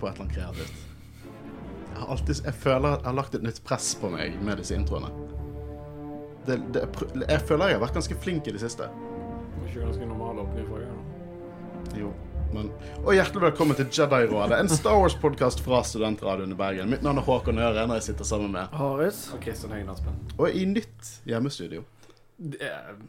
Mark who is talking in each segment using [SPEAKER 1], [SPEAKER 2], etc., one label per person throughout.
[SPEAKER 1] på et eller annet kreativt. Jeg, har alltid, jeg føler at jeg har lagt et nytt press på meg med disse introene. Det, det, jeg føler jeg har vært ganske flink i det siste.
[SPEAKER 2] Det var ikke ganske normal åpning forrige gang.
[SPEAKER 1] Jo, men Og hjertelig velkommen til Jedi-rådet, en Star Wars-podkast fra Studentradioen i Bergen. Mitt navn er Håkon Øren, og jeg sitter sammen med
[SPEAKER 3] Haris.
[SPEAKER 2] Og Kristian Høgen Aspen.
[SPEAKER 1] Og i nytt hjemmestudio.
[SPEAKER 2] Det er-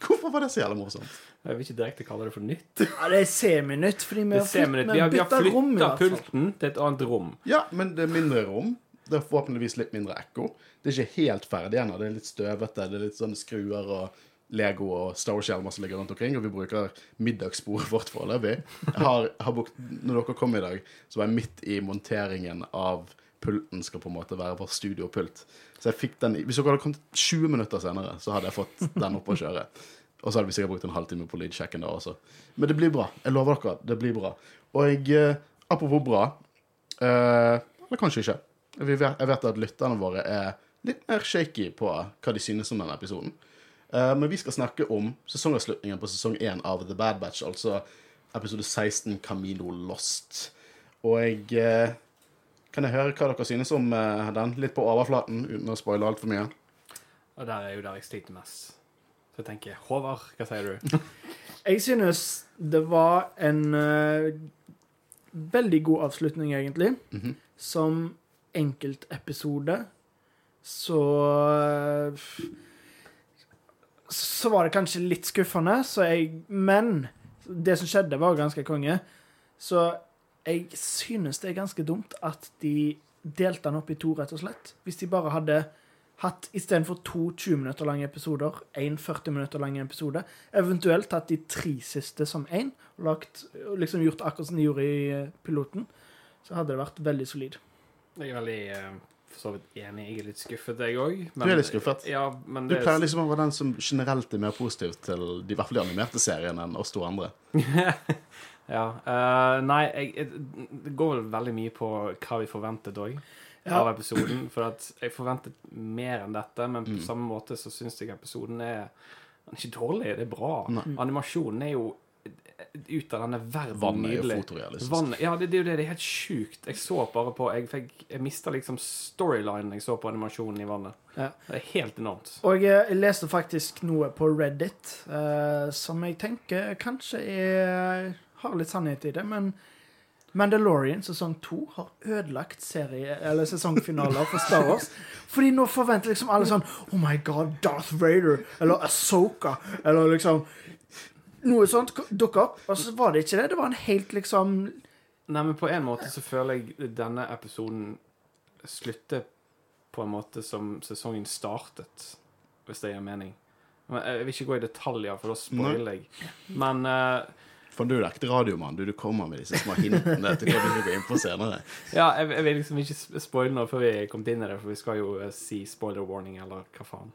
[SPEAKER 1] Hvorfor var det så jævla morsomt?
[SPEAKER 2] Jeg vil ikke direkte kalle det for nytt.
[SPEAKER 3] Ja, det er seminytt, fordi vi har, flytt,
[SPEAKER 2] vi
[SPEAKER 3] har
[SPEAKER 2] har, vi har
[SPEAKER 3] flytta rom. i hvert fall.
[SPEAKER 2] pulten til et annet rom.
[SPEAKER 1] Ja, men det er mindre rom. Det er forhåpentligvis litt mindre ekko. Det er ikke helt ferdig ennå. Det er litt støvete. Det er litt sånne skruer og Lego og Star Wars-hjelmer som ligger rundt omkring, og vi bruker middagsbordet vårt foreløpig. Har, har brukt, når dere kom i dag, så var jeg midt i monteringen av pulten skal på en måte være vår studiopult. Så jeg fikk den i- Hvis dere hadde kommet 20 minutter senere, så hadde jeg fått den opp å kjøre. Og så hadde vi sikkert brukt en halvtime på lydsjekken da også. Men det blir bra. Jeg lover dere, det blir bra. Og jeg, eh, apropos bra eh, Eller kanskje ikke. Jeg vet, jeg vet at lytterne våre er litt mer shaky på hva de synes om denne episoden. Eh, men vi skal snakke om sesongavslutningen på sesong 1 av The Bad Batch, altså episode 16, Camino Lost. Og jeg eh, Kan jeg høre hva dere synes om eh, den? Litt på overflaten, uten å spoile altfor mye.
[SPEAKER 2] Og der er jo der jeg sliter mest. Så jeg tenker Håvard, hva sier du?
[SPEAKER 3] Jeg synes det var en uh, veldig god avslutning, egentlig.
[SPEAKER 1] Mhm.
[SPEAKER 3] Som enkeltepisode så uh, Så var det kanskje litt skuffende, så jeg Men det som skjedde, var ganske konge. Så jeg synes det er ganske dumt at de delte den opp i to, rett og slett. Hvis de bare hadde hatt istedenfor to 20 minutter lange episoder, én 40 minutter lang episode, eventuelt tatt de tre siste som én, og lagt, liksom gjort akkurat som de gjorde i eh, piloten, så hadde det vært veldig solid.
[SPEAKER 2] Jeg er veldig eh, for så vidt enig. Jeg er litt skuffet, jeg òg.
[SPEAKER 1] Du er litt skuffet?
[SPEAKER 2] Ja, men det...
[SPEAKER 1] Du pleier liksom å være den som generelt er mer positiv til de, i hvert fall de animerte seriene enn oss to andre.
[SPEAKER 2] Ja. Uh, nei, jeg, det går vel veldig mye på hva vi forventet òg.
[SPEAKER 3] Ja.
[SPEAKER 2] Av episoden. For at jeg forventet mer enn dette, men på
[SPEAKER 1] Mm.
[SPEAKER 2] samme måte så syns jeg episoden er Den er ikke dårlig, det er bra.
[SPEAKER 1] Nei.
[SPEAKER 2] Animasjonen er jo ut av denne verden
[SPEAKER 1] Vannet er jo fotorealistisk.
[SPEAKER 2] Vann, ja, det, det det. Det er helt sjukt. Jeg så bare på Jeg, fikk, jeg mista liksom storylinen jeg så på animasjonen i vannet.
[SPEAKER 3] Ja.
[SPEAKER 2] Det er helt enormt.
[SPEAKER 3] Og jeg, jeg leste faktisk noe på Reddit eh, som jeg tenker kanskje er, har litt sannhet i det, men Mandalorian sesong to har ødelagt serie, eller sesongfinaler for Star Wars. Fordi nå forventer liksom alle sånn Oh my God, Darth Vader! Eller Asoka! Eller liksom Noe sånt dukka opp, og så var det ikke det. Det var en helt liksom
[SPEAKER 2] Nei, men på en måte så føler jeg denne episoden slutter på en måte som sesongen startet, hvis det gir mening. Jeg vil ikke gå i detaljer, for da spoiler jeg. Men eh,
[SPEAKER 1] For du er ekte radiomann. Du, du kommer med disse små hintene til hva du går inn på senere.
[SPEAKER 2] ja, jeg, jeg vil liksom ikke spoile noe før vi er kommet inn i det, for vi skal jo eh, si spoiler warning, eller hva faen.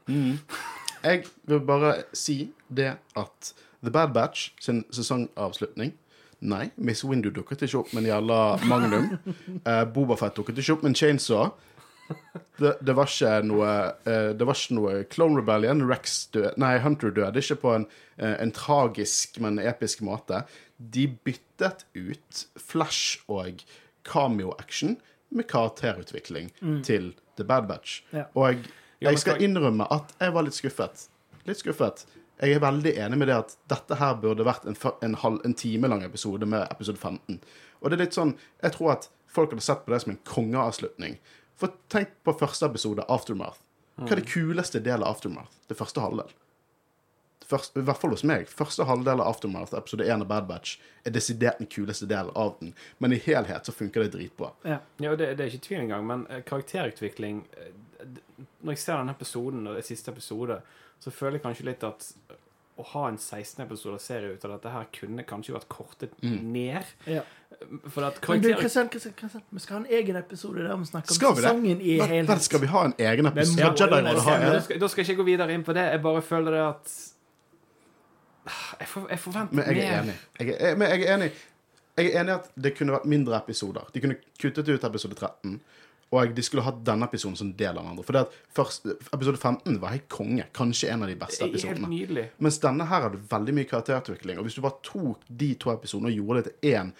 [SPEAKER 1] Jeg vil bare si det at The Bad Batch sin sesongavslutning Nei, Miss Windu dukket ikke opp med en jævla Magnum. Uh, Bobafett dukket ikke opp med en chainsaw. Det, det var ikke noe eh, Det var ikke noe Clone Rebellion. Rex død Nei, Hunter døde ikke på en, eh, en tragisk, men episk måte. De byttet ut Flash og cameo-action med karakterutvikling til The Bad Batch.
[SPEAKER 3] Ja.
[SPEAKER 1] Og jeg skal innrømme at jeg var litt skuffet. Litt skuffet. Jeg er veldig enig med det at dette her burde vært en, en, halv, en time lang episode med episode 15. Og det er litt sånn Jeg tror at folk hadde sett på det som en kongeavslutning. For tenk på første episode, Aftermath. Hva er det kuleste delen av Aftermath? Det første halvdel. I hvert fall hos meg. Første halvdel av Aftermath, episode 1 av Bad Batch, er desidert den kuleste delen av den. Men i helhet så funker det dritbra.
[SPEAKER 3] Ja.
[SPEAKER 2] Ja, det, det er ikke tvil engang, men eh, karakterutvikling eh, Når jeg ser denne episoden, og det siste episode, så føler jeg kanskje litt at å ha en 16 episoder serie ut av dette her kunne kanskje vært kortet ned.
[SPEAKER 3] ja.
[SPEAKER 2] For at
[SPEAKER 3] Men du. Kristian, Kristian, Kristian, vi skal ha en egen episode der vi snakker om
[SPEAKER 1] Skal vi
[SPEAKER 3] sesongen i
[SPEAKER 1] vel,
[SPEAKER 3] helhet.
[SPEAKER 1] skal vi ha en egen episode?
[SPEAKER 3] Ja,
[SPEAKER 1] Skal Jedi ha en?
[SPEAKER 2] da, skal, da skal jeg ikke gå videre inn på det. Jeg bare føler det at Jeg, for, jeg forventer
[SPEAKER 1] Men jeg er
[SPEAKER 2] mer.
[SPEAKER 1] enig. Jeg er, men jeg er enig. Jeg er enig i at det kunne vært mindre episoder. De kunne kuttet ut episode 13. Og de skulle hatt denne episoden som del av den andre. For det at først, Episode 15 var helt konge. Kanskje en av de beste
[SPEAKER 2] Helt
[SPEAKER 1] episodene.
[SPEAKER 2] nydelig.
[SPEAKER 1] Mens denne her hadde veldig mye karakterutvikling. Og hvis du bare tok de to episodene og gjorde det til én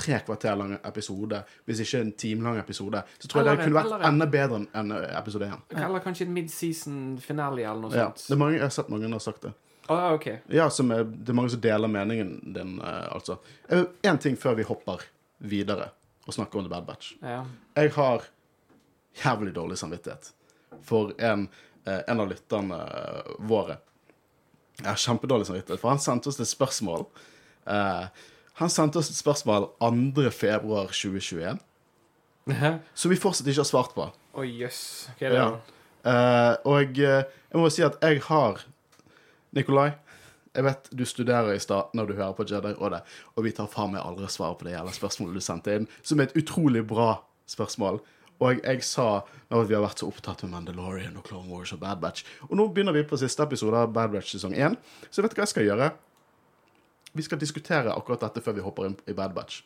[SPEAKER 1] tre kvarter lang episode, hvis ikke en time lang episode, så tror jeg
[SPEAKER 2] Eller
[SPEAKER 1] det kunne vært enda bedre enn enn episode 1.
[SPEAKER 2] Eller kanskje en mid-season finale eller noe
[SPEAKER 1] Ja,
[SPEAKER 2] sånt.
[SPEAKER 1] det mange, jeg har sett mange har sagt det.
[SPEAKER 2] Å, okay. OK.
[SPEAKER 1] Ja, som er, det er mange som deler meningen din, eh, altså. Én ting før vi hopper videre og snakker om The Bad Batch.
[SPEAKER 2] Ja.
[SPEAKER 1] Jeg har jævlig dårlig samvittighet for en, eh, en av lytterne eh, våre. Jeg har kjempedårlig samvittighet, for han sendte oss et spørsmål. Eh, han sendte oss et spørsmål 2. februar 2021, som vi fortsatt ikke har svart på.
[SPEAKER 2] Å, jøss. Hva er det?
[SPEAKER 1] Ja. Eh, og jeg må si at jeg har Nikolai, jeg vet du studerer i stad når du hører på Jedi-rådet, og vi tar faen meg aldri svaret på det jævla spørsmålet du sendte inn, som er et utrolig bra spørsmål. Og jeg sa at vi har vært så opptatt med Mandalorian og Clone Wars og Bad Batch. Og nå begynner vi på siste episode av Bad Batch sesong 1, så vet du hva jeg skal gjøre? Vi skal diskutere akkurat dette før vi hopper inn i Bad Batch.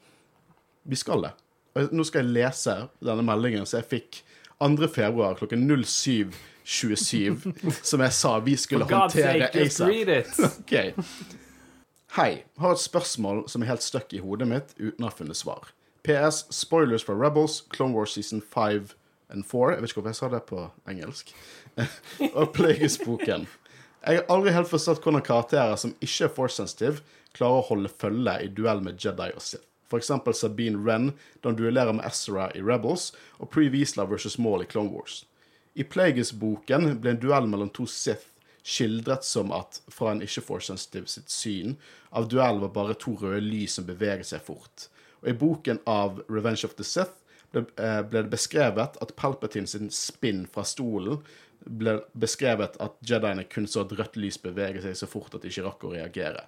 [SPEAKER 1] Vi skal det. Og nå skal jeg lese denne meldingen som jeg fikk 2. februar klokken 07.27, som jeg sa vi skulle
[SPEAKER 2] For
[SPEAKER 1] håndtere ASAP. Okay. Hei. Har et spørsmål som er helt stuck i hodet mitt uten å ha funnet svar. PS. Spoilers for Rebels, Clone Wars season 5 and 4. Jeg vet ikke hvorfor jeg sa det på engelsk. og Plagueis-boken. Jeg har aldri helt forstått hvordan karakterer som ikke er force sensitive, klarer å holde følge i duell med Jedi og Sith. Eksempel Sabine Wren da hun duellerer med Ezra i Rebels, og Pre Wiesla versus Maul i Clone Wars. I Plagueis-boken ble en duell mellom to Sith skildret som at, fra en ikke-force sensitive sitt syn, av duellen var bare to røde lys som beveget seg fort. Og i boken av Revenge of the Sith ble, eh, ble det beskrevet at Palpatine sin spinn fra stolen ble beskrevet at Jediene kun så et rødt lys bevege seg så fort at de ikke rakk å reagere.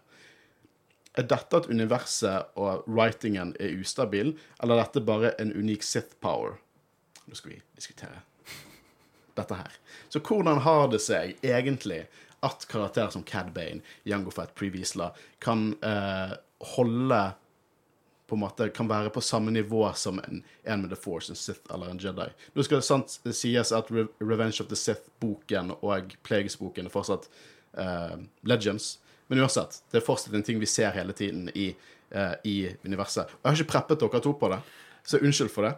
[SPEAKER 1] Er dette at universet og writingen er ustabil, eller er dette bare en unik Sith power? Nå skal vi diskutere dette her. Så hvordan har det seg egentlig at karakterer som Cad Bane, Jango Fett, Previsla kan eh, holde på en måte kan være på samme nivå som en, en med The Force, en Sith eller en Jedi. Nå skal det sant sies at Re Revenge of the Sith-boken og Plagues-boken er fortsatt uh, Legends. Men uansett, det er fortsatt en ting vi ser hele tiden i, uh, i universet. Og jeg har ikke preppet dere to på det, så unnskyld for det.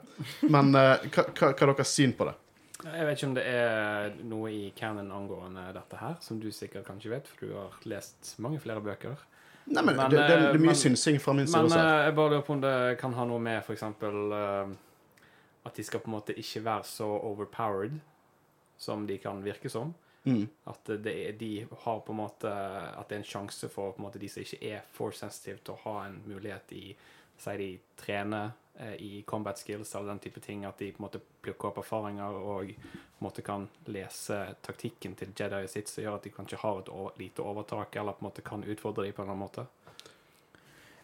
[SPEAKER 1] Men uh, hva, er deres syn på det?
[SPEAKER 2] Jeg vet ikke om det er noe i canon angående dette her, som du sikkert kanskje vet, for du har lest mange flere bøker.
[SPEAKER 1] Nei, men,
[SPEAKER 2] Men,
[SPEAKER 1] det, det, det er mye
[SPEAKER 2] men-
[SPEAKER 1] synsing fra min side
[SPEAKER 2] Men
[SPEAKER 1] også.
[SPEAKER 2] eh, jeg bare lurer på om det kan ha noe med f.eks. Uh, at de skal på en måte ikke være så overpowered som de kan virke som.
[SPEAKER 1] Mm.
[SPEAKER 2] At det er, de har på en måte At det er en sjanse for på en måte de som ikke er for sensitive, til å ha en mulighet i Si de trener eh, i combat skills eller den type ting, at de på en måte plukker opp erfaringer og på en måte kan lese taktikken til Jedi sitt, som gjør at de kanskje har et lite overtak, eller på en måte kan utfordre dem på en eller annen måte.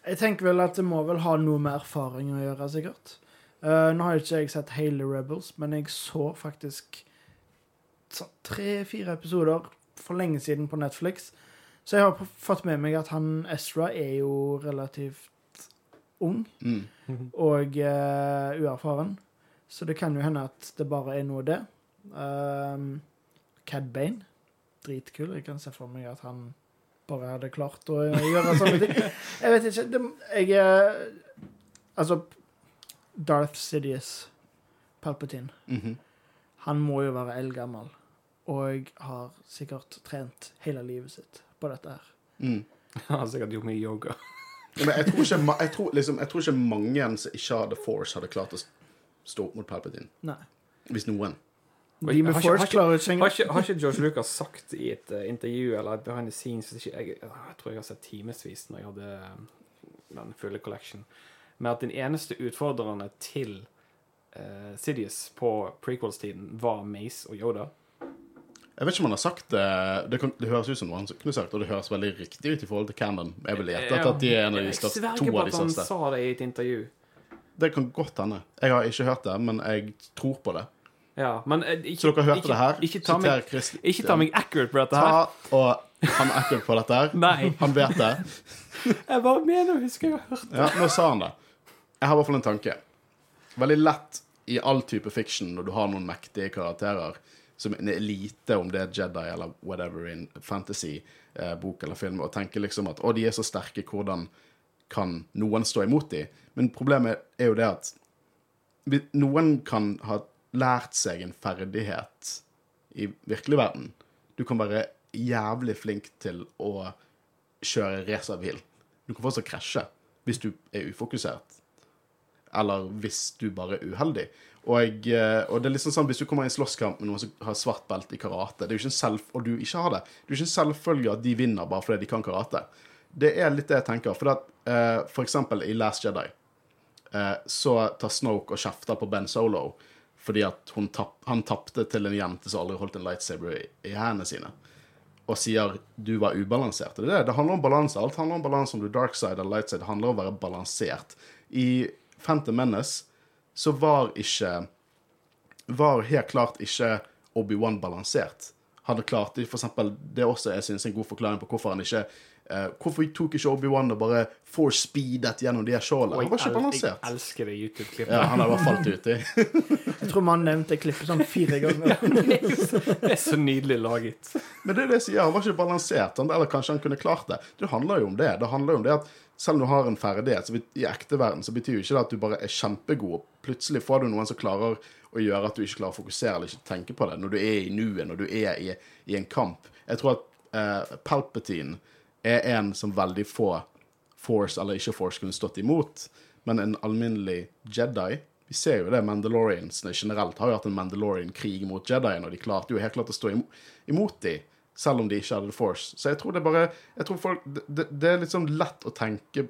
[SPEAKER 3] Jeg tenker vel at det må vel ha noe med erfaring å gjøre, sikkert. Uh, nå har ikke jeg sett hele Rebels, men jeg så faktisk tre-fire episoder for lenge siden på Netflix. Så jeg har fått med meg at han Ezra er jo relativt ung
[SPEAKER 1] Mm.
[SPEAKER 3] og uh, uerfaren. Så det kan jo hende at det bare er noe det. Um, Cad Bane, dritkul. Jeg kan se for meg at han bare hadde klart å gjøre sånne ting. Jeg vet ikke. Det, jeg er Altså, Darth Sidious, Palpatine,
[SPEAKER 1] Mhm.
[SPEAKER 3] han må jo være eldgammel. Og har sikkert trent hele livet sitt på dette her.
[SPEAKER 1] Mm.
[SPEAKER 2] Han har sikkert gjort mye yoga.
[SPEAKER 1] Ja, Men jeg tror, ikke, jeg, tror, liksom, jeg tror ikke mange som ikke hadde Force, hadde klart å stå opp mot Palpatine.
[SPEAKER 3] Nei.
[SPEAKER 1] Hvis noen.
[SPEAKER 3] De med
[SPEAKER 2] har ikke-
[SPEAKER 3] Force
[SPEAKER 2] har ikke-
[SPEAKER 3] klarer ikke
[SPEAKER 2] Har ikke, har ikke George Lucas sagt i et uh, intervju eller et behind the scenes ikke, jeg, jeg tror jeg har sett timevis når jeg hadde eh, den fulle collection, med at den eneste utfordrerne til uh, Sidious på prequels-tiden var Mace og Yoda.
[SPEAKER 1] Jeg vet ikke om han har sagt det. Det, kan, det høres ut som noe han kunne sagt, og det høres veldig riktig ut i forhold til Cannon. Jeg vil gjette at de er en av de
[SPEAKER 2] Jeg
[SPEAKER 1] største,
[SPEAKER 2] sverger
[SPEAKER 1] to
[SPEAKER 2] på
[SPEAKER 1] av de
[SPEAKER 2] at han sa det i et intervju.
[SPEAKER 1] Det kan godt hende. Jeg har ikke hørt det, men jeg tror på det.
[SPEAKER 2] Ja, men eh, ikke,
[SPEAKER 1] Så dere hørte
[SPEAKER 2] ikke,
[SPEAKER 1] det her?
[SPEAKER 2] Ikke ta, meg,
[SPEAKER 1] Christ-
[SPEAKER 2] ikke ta meg accurate på dette her.
[SPEAKER 1] Ta og Han er accurate på dette her.
[SPEAKER 2] Nei.
[SPEAKER 1] Han vet det.
[SPEAKER 2] Jeg bare mener å huske jeg har hørt
[SPEAKER 1] Ja, nå sa han det. Jeg har i hvert fall en tanke. Veldig lett i all type fiction, når du har noen mektige karakterer, som en elite, om det er Jedi eller whatever in fantasy, eh, eller film, og tenker liksom at å, de er så sterke, hvordan kan noen stå imot dem? Men problemet er jo det at noen kan ha lært seg en ferdighet i virkelig verden. Du kan være jævlig flink til å kjøre racerbil. Du kan fortsatt krasje hvis du er ufokusert. Eller hvis du bare er uheldig. Og, eh, og det er liksom sånn, Hvis du kommer i en slåsskamp med noen som har svart belte i karate, det er jo ikke en selv, og du ikke har det, det er jo ikke en selvfølge at de vinner bare fordi de kan karate. Det er litt det jeg tenker. For, at, eh, for eksempel i Last Jedi eh, så tar Snoke og kjefter på Ben Solo fordi at tapp, han tapte til en jente som aldri holdt en lightsaber i, i hendene sine. Og sier du var ubalansert. Det, er det, det handler om balanse. Alt handler om balanse om du er dark side eller light side. Det handler om å være balansert. I Phantom Menace så var ikke Var helt klart ikke Obi-Wan balansert. Han klarte for eksempel, Det er også jeg synes, en god forklaring på hvorfor han ikke Uh, Hvorfor tok ikke Obi-Wan og bare force speedet gjennom de her skjoldene? Han var ikke balansert.
[SPEAKER 2] jeg elsker det YouTube-klippet.
[SPEAKER 1] Ja, han har bare falt uti.
[SPEAKER 3] Jeg tror man nevnte klippet sånn fire ganger.
[SPEAKER 2] Det er så nydelig laget.
[SPEAKER 1] Men det er det jeg sier, han var ikke balansert. Eller kanskje han kunne klart det. Det handler jo om det. Det handler jo om det at selv om du har en ferdighet så i ekte verden, så betyr jo ikke det at du bare er kjempegod. Plutselig får du noen som klarer å gjøre at du ikke klarer å fokusere eller ikke tenke på det når du er i nuet, når du er i, i en kamp. Jeg tror at eh, Palpatine er en som veldig få Force eller ikke Force kunne stått imot, men en alminnelig Jedi Vi ser jo det, Mandaloriansene generelt har jo hatt en Mandalorian-krig mot Jediene, og de klarte jo helt klart å stå imot, dem, de, selv om de ikke hadde The Force. Så jeg tror det er bare jeg tror folk, det, det, er sånn lett å tenke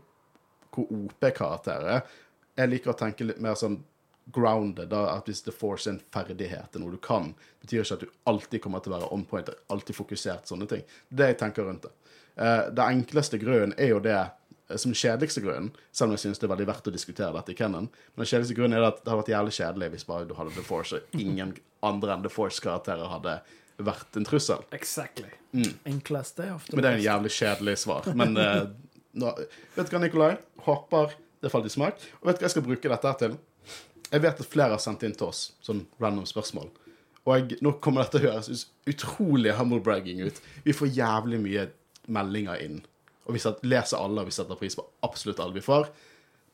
[SPEAKER 1] hvor OP-karakterer er. Jeg liker å tenke litt mer sånn grounded, da, at hvis The Force er en ferdighet, er noe du kan, betyr ikke at du alltid kommer til å være on point, alltid fokusert, sånne ting. Det jeg tenker rundt det. Uh, det enkleste grunnen er jo det eh, som kjedeligste grunnen, selv om jeg synes det er veldig verdt å diskutere dette i Canon, men den kjedeligste grunnen er at det hadde vært jævlig kjedelig hvis bare du hadde The Force, og ingen andre enn The Force-karakterer hadde vært en trussel.
[SPEAKER 2] Exactly.
[SPEAKER 3] Enkleste er ofte
[SPEAKER 1] Men det er en jævlig kjedelig svar. Men uh, nå, vet du hva, Nikolai? Håper det falt i smak. Og vet du hva jeg skal bruke dette her til? Jeg vet at flere har sendt inn til oss sånn random spørsmål. Og jeg, nå kommer dette til å høres utrolig humble bragging ut. Vi får jævlig mye meldinger inn. Og vi leser alle, og vi setter pris på absolutt alle vi får.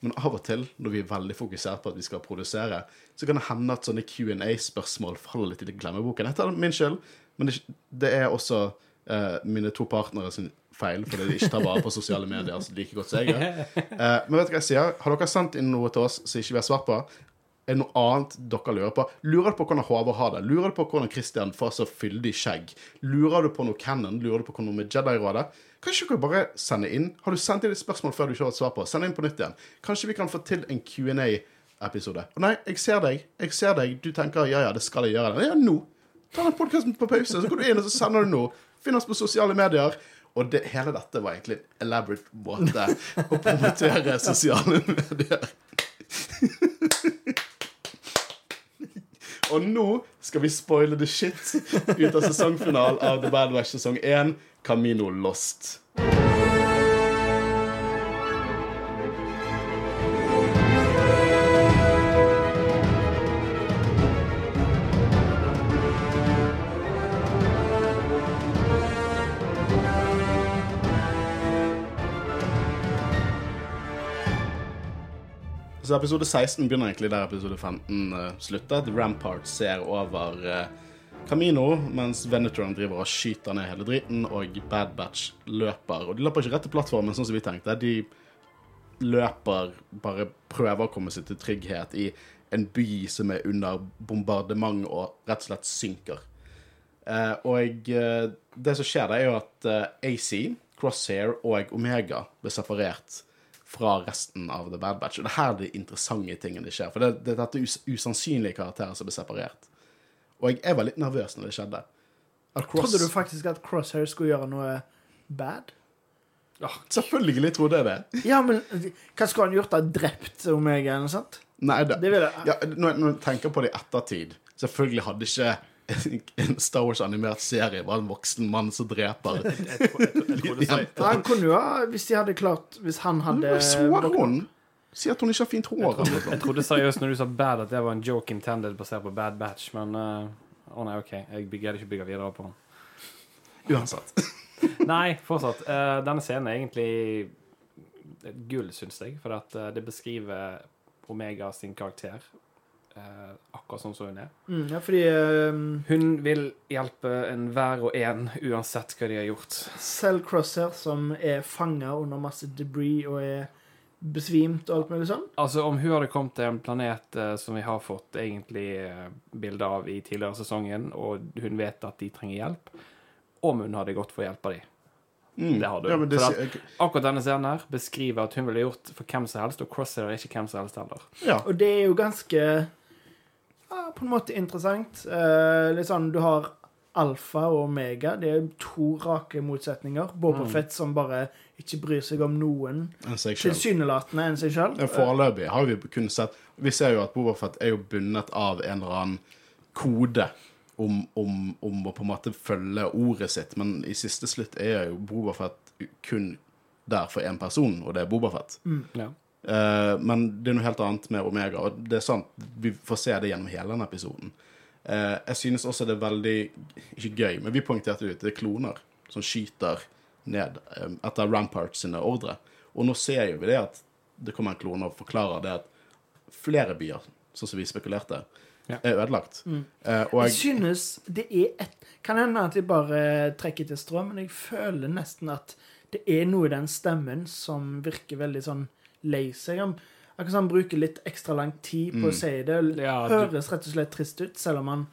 [SPEAKER 1] Men av og til, når vi er veldig fokusert på at vi skal produsere, så kan det hende at sånne Q&A-spørsmål faller litt i glemmeboken. Dette er min skyld, men det er også eh, mine to partnere sin feil, fordi de ikke tar vare på sosiale medier så like godt som jeg gjør. Eh, men vet du hva jeg sier? Har dere sendt inn noe til oss som ikke vi har svart på? Er det noe annet dere lurer på? Lurer du på hvordan Håvard har det? Lurer du på hvordan Christian får så fyldig skjegg? Lurer du på noe Cannon? Lurer du på noe med Jedi-rådet? Kanskje dere bare sender inn? Har du sendt inn et spørsmål før du ikke har et svar på? Send inn på nytt igjen. Kanskje vi kan få til en Q&A-episode. Nei, jeg ser deg. Jeg ser deg. Du tenker ja, ja, det skal jeg gjøre. Ja, nå. Ta den podkasten på pause, så går du inn og så sender du noe. Finn oss på sosiale medier. Og det, hele dette var egentlig en elaborate måte å promotere sosiale medier. Og nå skal vi spoile the shit ut av sesongfinalen av The Bad Wash sesong 1, Camino Lost. Så episode 16 begynner egentlig der episode 15 uh, slutter. The Rampart ser over uh, Camino, mens Venetron driver og skyter ned hele driten, og Bad Batch løper. Og de løper ikke rett til plattformen, sånn som vi tenkte. De løper, bare prøver å komme seg til trygghet i en by som er under bombardement og rett og slett synker. Uh, og eh, det som skjer, det er jo at eh, AC, Crosshair og Omega blir separert fra resten av The Bad Batch. Og det her er de interessante tingene skjer. For det, det er dette us usannsynlige karakterer som blir separert. Og jeg, jeg var litt nervøs når det skjedde. Cross,
[SPEAKER 3] Trodde du faktisk at Crosshair skulle gjøre noe bad?
[SPEAKER 1] Ja, Selvfølgelig trodde jeg det.
[SPEAKER 3] Ja, men hva skulle han gjort da? Drept Omega eller sånt?
[SPEAKER 1] Nei, det,
[SPEAKER 3] Det jeg
[SPEAKER 1] ja, når, når jeg tenker på det i ettertid Selvfølgelig hadde ikke en Star Wars-animert serie var en voksen mann som dreper
[SPEAKER 2] jenter.
[SPEAKER 3] Han kunne jo ha, hvis de hadde klart Hvis han hadde
[SPEAKER 1] Svaron! Si at hun ikke har fint hår.
[SPEAKER 2] Jeg trodde seriøst når du sa bad, at det var en joke intended basert på Bad Batch, men eh, Å nei, OK. Jeg bygger ikke bygge videre på den.
[SPEAKER 1] Uansett.
[SPEAKER 2] Nei, fortsatt. Uh, denne scenen er egentlig gull, syns jeg, for at uh, det beskriver Omega sin karakter eh, akkurat sånn som hun er.
[SPEAKER 3] Mm, ja, fordi eh,
[SPEAKER 2] Hun vil hjelpe enhver og en, uansett hva de har gjort.
[SPEAKER 3] selv Crosshair, som er fanga under masse debris og er besvimt og alt mulig sånn
[SPEAKER 2] Altså, om hun hadde kommet til en planet eh, som vi har fått egentlig eh, bilde av i tidligere sesongen, og hun vet at de trenger hjelp, om hun hadde gått for å hjelpe dem.
[SPEAKER 1] Mm.
[SPEAKER 2] Det har du.
[SPEAKER 1] Ja, det, at,
[SPEAKER 2] Akkurat denne scenen her beskriver at hun ville gjort for hvem som helst, og Crosshair er ikke hvem som helst heller.
[SPEAKER 1] ja.
[SPEAKER 3] Og det er jo ganske ja, på en måte interessant. Eh, litt sånn, Du har alfa og omega. Det er to rake motsetninger. Boba
[SPEAKER 2] Mm.
[SPEAKER 3] Fett som bare ikke bryr seg om noen tilsynelatende enn seg sjøl.
[SPEAKER 1] Foreløpig har vi kun sett Vi ser jo at Boba Fett er jo bundet av en eller annen kode om, om, om å på en måte følge ordet sitt, men i siste slutt er jo Bobafett kun der for én person, og det er Bobafett.
[SPEAKER 2] Ja.
[SPEAKER 1] Eh, men det er noe helt annet med Omega, og det er sant, vi får se det gjennom hele denne episoden. Uh, jeg synes også det er veldig Ikke gøy, men vi poengterte ut det er kloner som skyter ned um, etter Rampart sine ordre. Og nå ser jo vi det at det kommer en klone og forklarer det at flere byer, sånn som vi spekulerte,
[SPEAKER 2] Ja.
[SPEAKER 1] er ødelagt. Eh, og
[SPEAKER 3] Jeg
[SPEAKER 1] jeg,
[SPEAKER 3] synes det er et Kan hende at jeg bare trekker til strøm, men jeg føler nesten at det er noe i den stemmen som virker veldig sånn lei seg. Han, akkurat som han bruker litt ekstra lang tid på å si det.
[SPEAKER 2] Ja, du-
[SPEAKER 3] Høres rett og slett trist ut. Selv om han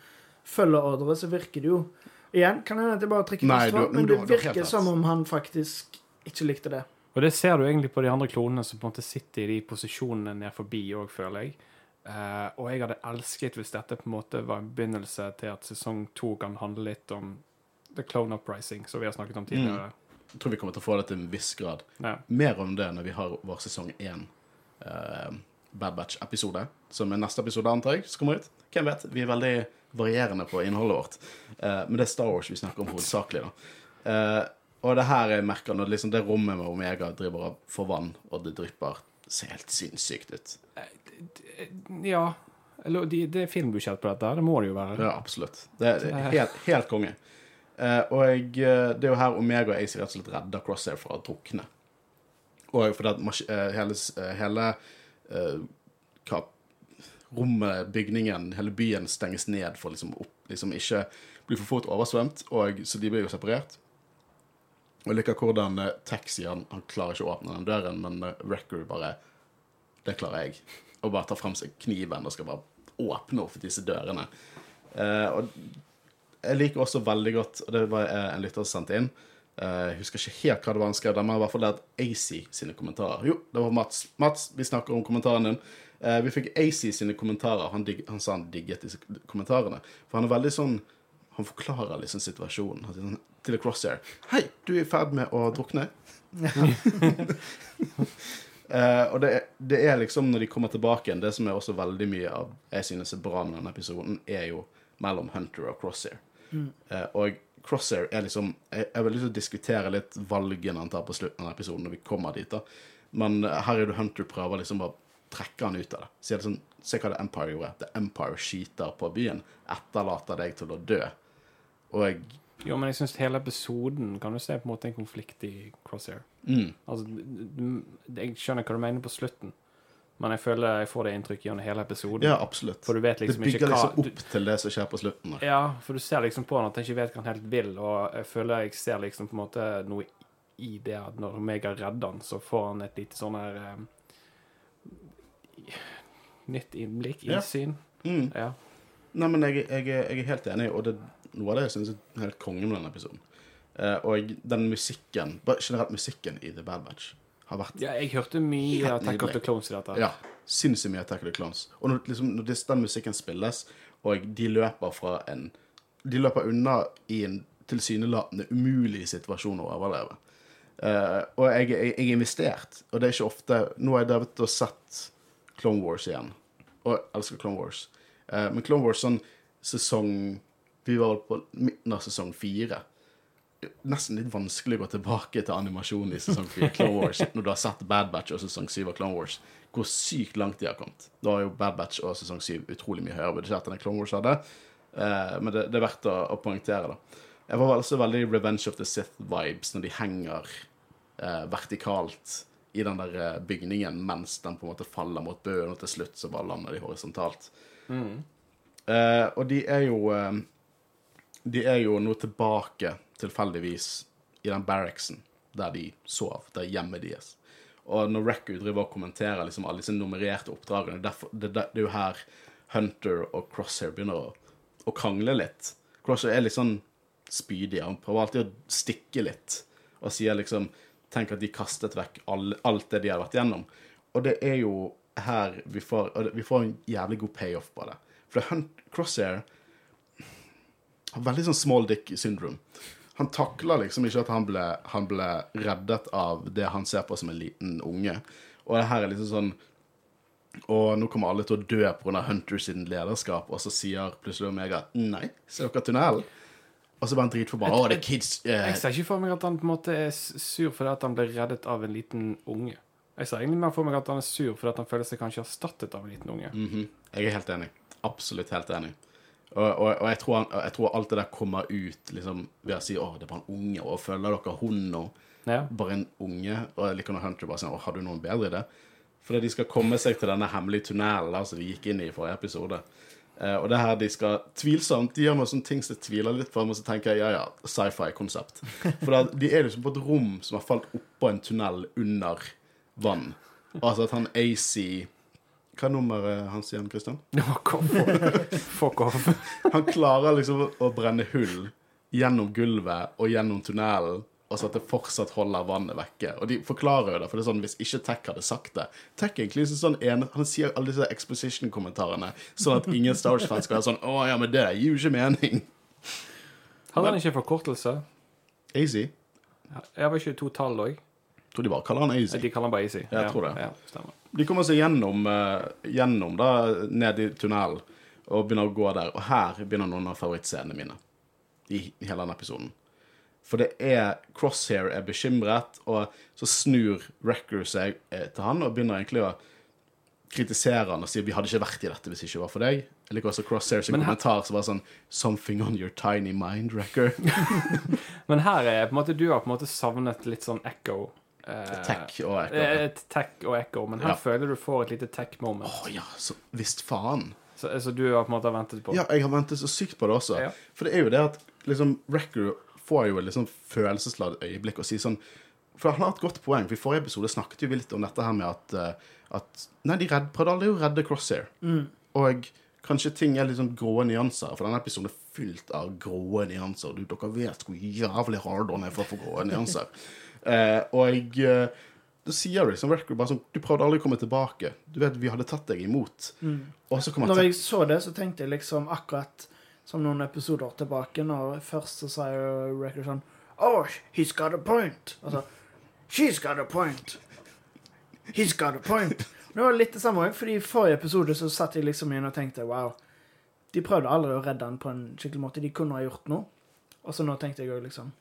[SPEAKER 3] følger ordre, så virker det jo Igjen, kan jeg bare trekker
[SPEAKER 1] Nei, du-
[SPEAKER 3] men det virker som om han faktisk ikke likte det.
[SPEAKER 2] Og det ser du egentlig på de andre klonene som på en måte sitter i de posisjonene ned forbi òg, føler jeg. Uh, og jeg hadde elsket hvis dette på en måte var en begynnelse til at sesong to kan handle litt om the clone uprising, som vi har snakket om tidligere.
[SPEAKER 1] Jeg tror vi kommer til å få det til en viss grad.
[SPEAKER 2] Ja.
[SPEAKER 1] Mer om det når vi har vår sesong én uh, Bad Batch-episode, som er neste episode, antar jeg, som kommer ut. Hvem vet? Vi er veldig varierende på innholdet vårt. Uh, men det er Star Wars vi snakker om hovedsakelig, da. Uh, og det her jeg merker når liksom det rommet med Omega driver og får vann, og det drypper, ser helt sinnssykt ut.
[SPEAKER 2] ja. Eller det er filmbudsjett på dette, det må det jo være.
[SPEAKER 1] Ja, absolutt. Det er helt, helt konge. Eh, og jeg, eh, det er jo her Omega og AC rett og slett redder Crosshair fra å drukne. Og fordi at eh, hele, hele hva, rommet, bygningen, hele byen stenges ned for liksom, opp, liksom ikke bli for fort oversvømt, og, så de blir jo separert. Og jeg liker hvordan eh, Taxi han, klarer ikke å åpne den døren, men Wrecker bare Det klarer jeg. Og bare tar frem seg kniven og skal bare åpne opp disse dørene. Eh, og jeg liker også veldig godt, og det var eh, en lytter som sendte inn eh, Jeg husker ikke helt hva det var han skrev, men i hvert fall det at AC sine kommentarer. Jo, det var Mats. Mats, vi snakker om kommentaren din. Eh, vi fikk AC sine kommentarer. Han, digg, han sa han digget disse kommentarene. For han er veldig sånn Han forklarer liksom situasjonen sånn, til Crosshair. 'Hei, du er i ferd med å drukne.' Uh, og det, er- det er liksom når de kommer tilbake igjen, det som er også veldig mye av jeg synes er bra med denne episoden, er jo mellom Hunter og Crosshair. Eh, og Crosshair er liksom Jeg, jeg vil liksom diskutere litt valgene han tar på slutten av episoden, når vi kommer dit. da Men Harry her er det Hunter prøver liksom å trekke han ut av det. Sier det sånn, Se hva The Empire gjorde. The Empire skyter på byen, etterlater deg til å dø. Og jeg
[SPEAKER 2] Jo, men jeg syns hele episoden kan du se på en måte en konflikt i Crosshair.
[SPEAKER 1] mm,
[SPEAKER 2] Altså, jeg skjønner hva du mener på slutten, men jeg føler jeg får det inntrykket gjennom hele episoden.
[SPEAKER 1] Ja, absolutt.
[SPEAKER 2] For du vet
[SPEAKER 1] Det
[SPEAKER 2] liksom
[SPEAKER 1] bygger
[SPEAKER 2] ikke hva
[SPEAKER 1] liksom opp til det som skjer på slutten. der.
[SPEAKER 2] Ja, for du ser liksom på han at han ikke vet hva han helt vil, og jeg føler jeg ser liksom på en måte noe i det at når Omega redder han, så får han et lite sånn her eh, Nytt innblikk,
[SPEAKER 1] Ja.
[SPEAKER 2] innsyn.
[SPEAKER 1] Mm.
[SPEAKER 2] Ja.
[SPEAKER 1] Nei, men jeg, jeg, jeg er helt enig, og det er noe av det jeg syns er helt konge med denne episoden. Eh, og den musikken, bare generelt musikken i The Bad Batch, har vært
[SPEAKER 2] ja, jeg hørte mye Attack of the Clones i dette.
[SPEAKER 1] Ja, sinnssykt mye Attack of the Clones. Og når, liksom, når den musikken spilles, og de løper fra en De løper unna i en tilsynelatende umulig situasjon å overleve. Uh, og jeg, jeg, jeg er investert, og det er ikke ofte Nå har jeg drevet og sett Clone Wars igjen, og jeg elsker Clone Wars. Uh, men Clone Wars sånn sesong Vi var vel på midten av sesong fire. Nesten litt vanskelig å gå tilbake til animasjonen i sesong 4 Clone Wars når du har sett Bad Batch og sesong 7 av Clone Wars. Hvor sykt langt de har kommet. Da har jo Bad Batch og sesong 7 utrolig mye høyere budsjett enn Clone Wars hadde. Eh, men det, det er verdt å, å poengtere, da. Jeg var også veldig Revenge of the Sith-vibes når de henger eh, vertikalt i den der eh, bygningen mens den på en måte faller mot bøen, og til slutt så bare lander de horisontalt. Eh, og de er jo eh, De er jo nå tilbake, tilfeldigvis, i den barracksen der de sov, der hjemmet deres. Og når Record driver og kommenterer liksom alle disse nummererte oppdragene, derfor, det, det, det er jo her Hunter og Crosshair begynner å, å krangle litt. Crosshair er litt sånn spydig. Han prøver alltid å stikke litt og sier liksom Tenk at de kastet vekk all, alt det de har vært gjennom. Og det er jo her vi får Vi får en jævlig god payoff på det. For Hunt, Crosshair har veldig sånn small dick syndrome. Han takler liksom ikke at han ble, han ble reddet av det han ser på som en liten unge. Og det her er liksom sånn Og nå kommer alle til å dø pga. Hunter sin lederskap, og så sier plutselig Omega nei, ser dere tunnelen? Og så var han dritforbanna. Å, det er kids eh,
[SPEAKER 2] Jeg ser ikke for meg at han på en måte er sur fordi at han ble reddet av en liten unge. Jeg ser egentlig mer for meg at han er sur fordi at han føler seg kanskje erstattet av en liten unge.
[SPEAKER 1] Mhm. Jeg er helt enig. Absolutt helt enig. Og, og, og jeg, tror han, jeg tror alt det der kommer ut liksom, ved å si 'Å, det er bare en unge', og 'følger dere hun nå?'
[SPEAKER 2] Ja.
[SPEAKER 1] Bare en unge. Og jeg liker når Hunter bare sier 'Å, har du noen bedre idé?' Fordi de skal komme seg til denne hemmelige tunnelen som de gikk inn i i forrige episode. Uh, og det her de skal Tvilsomt. De gjør noen sånne ting som jeg tviler litt på, men så tenker jeg ja, ja, sci-fi-konsept. For da, de er liksom på et rom som har falt oppå en tunnel under vann. Altså at han AC Hva er nummeret hans igjen, Christian?
[SPEAKER 2] Fuck off. Fuck off.
[SPEAKER 1] Han klarer liksom å brenne hull gjennom gulvet og gjennom tunnelen, og så at det fortsatt holder vannet vekke. Og de forklarer jo det, for det er sånn hvis ikke Tech hadde sagt det Tech er egentlig sånn en, Han sier alle disse exposition-kommentarene sånn at ingen Star Wars-fans skal være sånn Å ja, men det gir jo ikke mening.
[SPEAKER 2] Hadde han ikke forkortelse?
[SPEAKER 1] Easy.
[SPEAKER 2] Jeg var ikke to tall òg.
[SPEAKER 1] Tror de bare kaller han Easy.
[SPEAKER 2] De kaller han bare Easy.
[SPEAKER 1] Jeg tror det.
[SPEAKER 2] Ja, stemmer.
[SPEAKER 1] De kommer seg gjennom, eh, gjennom da, ned i tunnelen og begynner å gå der. Og her begynner noen av favorittscenene mine i, hele denne episoden. For det er Crosshair er bekymret, og så snur Wrecker seg eh, til han og begynner egentlig å kritisere han og sier vi hadde ikke vært i dette hvis det ikke var for deg. Jeg liker også Crosshair sin
[SPEAKER 2] Men
[SPEAKER 1] kommentar som var sånn Something on your tiny mind, Wrecker.
[SPEAKER 2] Men her er på en måte du har på en måte savnet litt sånn echo. Eh,
[SPEAKER 1] Tech og
[SPEAKER 2] eh,
[SPEAKER 1] Echo.
[SPEAKER 2] Et tech og echo, men her
[SPEAKER 1] Ja.
[SPEAKER 2] føler du får et lite tech-moment.
[SPEAKER 1] Å ja, så visst faen.
[SPEAKER 2] Så, så du har på en måte ventet på. det?
[SPEAKER 1] Ja, jeg har ventet så sykt på det også.
[SPEAKER 2] Ja.
[SPEAKER 1] For det er jo det at liksom, Recker får jo et liksom følelsesladet øyeblikk og sier sånn For han har et godt poeng. For I forrige episode snakket vi litt om dette her med at, eh, at Nei, de redd, prøvde aldri å redde Crosshair. Og kanskje ting er litt sånn grå nyanser. For denne episoden er fylt av grå nyanser. Du, dere vet hvor jævlig hard on er for å få grå nyanser. Eh, og jeg da sier du liksom Record bare sånn Du prøvde aldri å komme tilbake. Du vet, vi hadde tatt deg imot. Så kommer
[SPEAKER 3] Når jeg så det, så tenkte jeg liksom akkurat som noen episoder tilbake, når først så sa jo Record sånn Oh, he's got a point. Altså She's got a point. He's got a point. Det var litt det samme òg, for i forrige episode så satt jeg liksom igjen og tenkte wow. De prøvde aldri å redde han på en skikkelig måte. De kunne ha gjort noe. Og så nå tenkte jeg òg liksom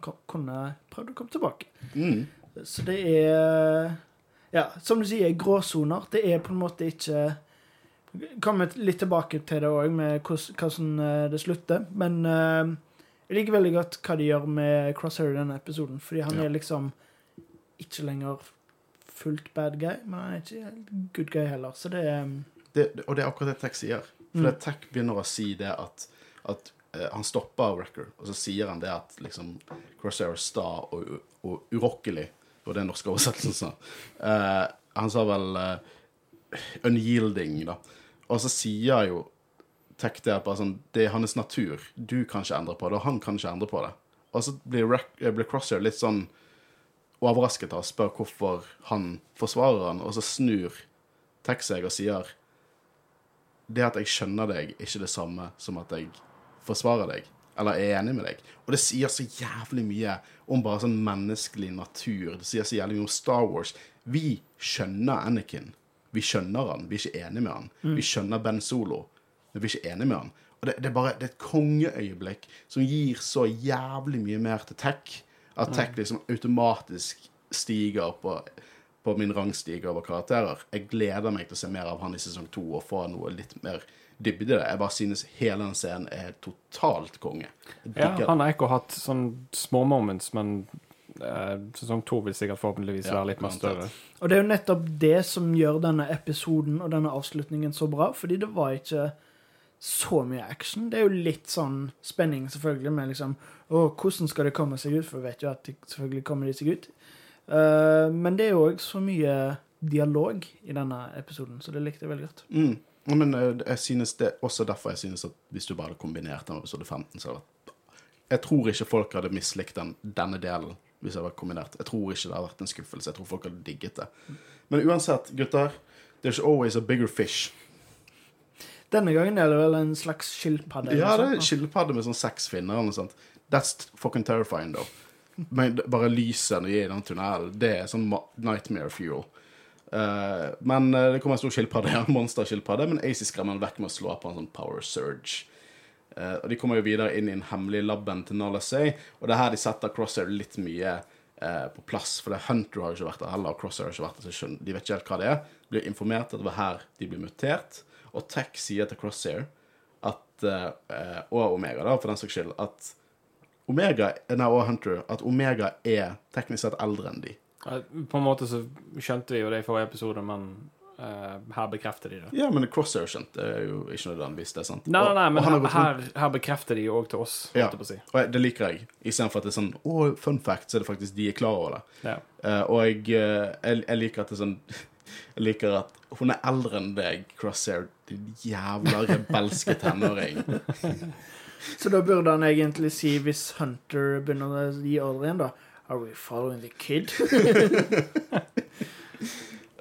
[SPEAKER 3] kunne prøvd å komme tilbake.
[SPEAKER 1] mm.
[SPEAKER 3] Så det er Ja, som du sier, gråsoner. Det er på en måte ikke Kommer litt tilbake til det òg, med hvordan, eh, det slutter. Men eh, jeg liker veldig godt hva de gjør med Crosshair i denne episoden. Fordi han
[SPEAKER 1] Ja.
[SPEAKER 3] er liksom ikke lenger fullt bad guy, men han er ikke good guy heller. Så det er
[SPEAKER 1] det, det- og det er akkurat det Tech sier. For
[SPEAKER 3] Mm.
[SPEAKER 1] Tech begynner å si det at, at eh, han stopper Wrecker, og så sier han det at liksom Crosshair sta og, og urokkelig, og det er norske oversettelsen. Eh, han sa vel uh, unyielding, da. Og så sier jo Tech det bare sånn, det er hans natur. Du kan ikke endre på det, og han kan ikke endre på det. Og så blir, eh, blir Crosshair litt sånn overrasket og spør hvorfor han forsvarer han, og så snur Tech seg og sier det at jeg skjønner deg, ikke det samme som at jeg forsvarer deg. Eller er enig med deg. Og det sier så jævlig mye om bare sånn menneskelig natur. Det sier så jævlig mye om Star Wars. Vi skjønner Anakin. Vi skjønner han. Vi er ikke enige med han. Vi skjønner Ben Solo, men vi er ikke enige med han. Og Og det, det er bare det er et kongeøyeblikk som gir så jævlig mye mer til tech. At tech liksom automatisk stiger på, på min rangstige over karakterer. Jeg gleder meg til å se mer av han i sesong to og få noe litt mer dybde i det. Jeg bare synes hele den scenen er totalt konge.
[SPEAKER 2] Ja, han har ikke hatt sånn små moments, men eh, sesong to vil sikkert forhåpentligvis
[SPEAKER 1] Ja,
[SPEAKER 2] være litt mer større.
[SPEAKER 3] Og det er jo nettopp det som gjør denne episoden og denne avslutningen så bra, fordi det var ikke så mye action. Det er jo litt sånn spenning, selvfølgelig, med liksom Å, hvordan skal det komme seg ut? For vi vet jo at de, selvfølgelig kommer de seg ut. Uh, men det er jo òg så mye dialog i denne episoden, så det likte jeg veldig godt.
[SPEAKER 1] Mm. Men eh, jeg synes det også derfor jeg synes at hvis du bare hadde kombinert den med episode 15, så hadde det vært Jeg tror ikke folk hadde mislikt den, denne delen hvis det hadde vært kombinert. Jeg tror ikke det hadde vært en skuffelse. Jeg tror folk hadde digget det. Men uansett, gutter, there's always a bigger fish.
[SPEAKER 3] Denne gangen er det vel en slags skilpadde?
[SPEAKER 1] Ja, det er en skilpadde med sånn seks finner eller noe sånt. That's fucking terrifying, though. Men bare er i den tunnelen, det er sånn nightmare fuel. Eh, men eh, det kommer en stor skilpadde, ja, monsterskilpadde, men AC skremmer den vekk med å slå på en sånn power surge. Uh, og de kommer jo videre inn i den hemmelige labben til Nalasay, og det er her de setter Crosshair litt mye uh, på plass, for det Hunter har jo ikke vært der heller, og Crosshair har ikke vært der, så de vet ikke helt hva det er. Blir informert at det var her de ble mutert, og Tech sier til Crosshair at Og Omega, da, for den saks skyld, at Omega nei, og Hunter at Omega er teknisk sett eldre enn de.
[SPEAKER 2] På en måte så skjønte vi jo det i forrige episode, men uh, her bekrefter de det.
[SPEAKER 1] Ja, men Crosshair skjønte det er jo ikke nødvendigvis det, sant?
[SPEAKER 2] Nei, nei, nei, men
[SPEAKER 1] og han har
[SPEAKER 2] her, her, her bekrefter de jo òg til oss,
[SPEAKER 1] Ja.
[SPEAKER 2] holdt jeg på å si.
[SPEAKER 1] Og det liker jeg. Istedenfor at det er sånn Å, fun fact, så er det faktisk de er klar over det.
[SPEAKER 2] Ja.
[SPEAKER 1] Uh, og jeg, uh, jeg, jeg liker at det er sånn Jeg liker at hun er eldre enn deg, Crosshair, din jævla rebelske tenåring.
[SPEAKER 3] Så da burde han egentlig si, hvis Hunter begynner å gi ordre igjen, da Are we following the kid?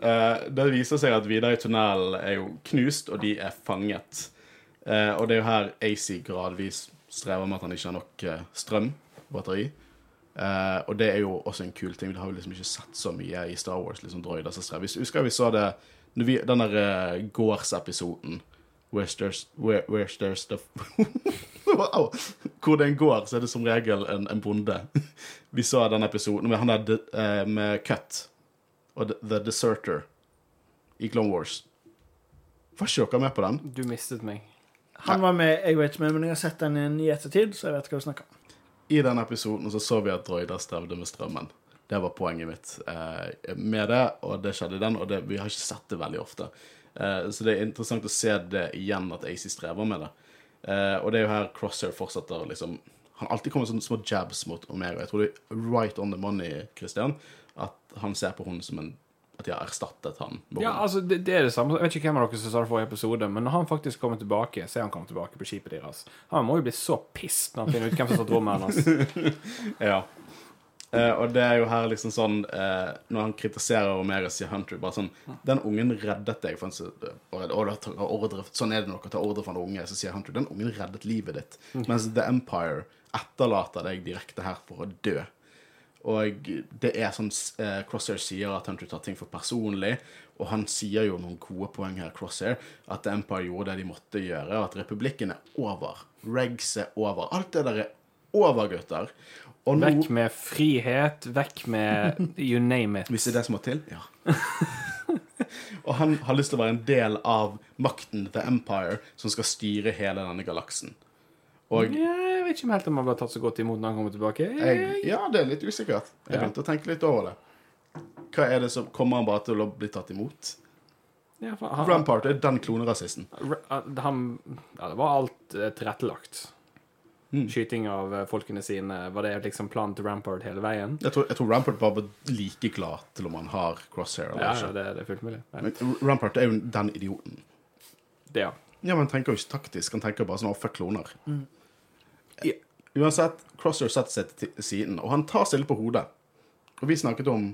[SPEAKER 1] uh, det viser seg at Vidar i tunnelen er jo knust, og de er fanget. Uh, og det er jo her AC gradvis strever med at han ikke har nok eh, strøm, batteri. Eh, og det er jo også en kul ting. Vi har jo liksom ikke sett så mye i Star Wars, liksom droider som strever. Husker vi så det vi, den der gårdsepisoden Where's there's, where, where's there's the Au. Hvor den går, så er det som regel en, en bonde. Vi så den episoden med han der eh, med Cut og The, Deserter i Clone Wars. Var ikke dere med på den?
[SPEAKER 2] Du mistet meg.
[SPEAKER 3] Han var med, jeg vet ikke men jeg har sett den igjen i ettertid, så jeg vet hva du snakker om.
[SPEAKER 1] I den episoden så, så vi at droider strevde med strømmen. Det var poenget mitt eh, med det, og det skjedde i den, og det, vi har ikke sett det veldig ofte. Eh, så det er interessant å se det igjen, at AC strever med det. Eh, og det er jo her Crosshair fortsetter liksom Han alltid kommer sånne små jabs mot Omega. Jeg tror det er right on the money, Christian, at han ser på henne som en At de har erstattet han.
[SPEAKER 2] Ja, altså, det, det er det samme. Jeg vet ikke hvem av dere som sa det i forrige episode, men når han faktisk kommer tilbake, ser han kommer tilbake på skipet deres. Han må jo bli så pissed når han finner ut hvem som har satt rommet hans.
[SPEAKER 1] Ja. Eh, og det er jo her liksom sånn eh, Når han kritiserer Omega, sier Hunter bare sånn Den ungen reddet deg. For han, sier, ordre, sånn er det når dere tar ordre fra en unge. Så sier Hunter den ungen reddet livet ditt. Mens The Empire etterlater deg direkte her for å dø. Og det er sånn eh, Crosshair sier at Hunter tar ting for personlig. Og han sier jo noen gode poeng her, Crosshair, at The Empire gjorde det de måtte gjøre. og At republikken er over. Regs er over. Alt det der er over, gutter. Nå
[SPEAKER 2] Vekk med frihet, vekk med you name it.
[SPEAKER 1] Hvis det er det som må til? Ja. og han har lyst til å være en del av makten, The Empire, som skal styre hele denne galaksen. Og
[SPEAKER 2] jeg vet ikke helt om han ble tatt så godt imot når han kommer tilbake.
[SPEAKER 1] jeg, ja, det er litt usikkert. Jeg
[SPEAKER 2] Ja.
[SPEAKER 1] å tenke litt over det. Hva er det som Kommer han bare til å bli tatt imot?
[SPEAKER 2] Ja, for han,
[SPEAKER 1] Rampart er den klonerasisten.
[SPEAKER 2] han, han, ja, det var alt eh, tilrettelagt.
[SPEAKER 1] Mm.
[SPEAKER 2] Skyting av eh, folkene sine. Var det liksom planen til Rampart hele veien?
[SPEAKER 1] Jeg tror, jeg tror Rampart var like glad til om han har crosshair eller
[SPEAKER 2] Ja,
[SPEAKER 1] ikke.
[SPEAKER 2] ja det, det er fullt mulig. Ja.
[SPEAKER 1] Men Rampart er jo den idioten.
[SPEAKER 2] Det, ja.
[SPEAKER 1] Ja, men han tenker jo ikke taktisk. Han tenker bare sånn å, fuck kloner.
[SPEAKER 3] Mm.
[SPEAKER 1] I- Uansett, Crosshair setter seg til siden, og han tar seg litt på hodet. Og vi snakket om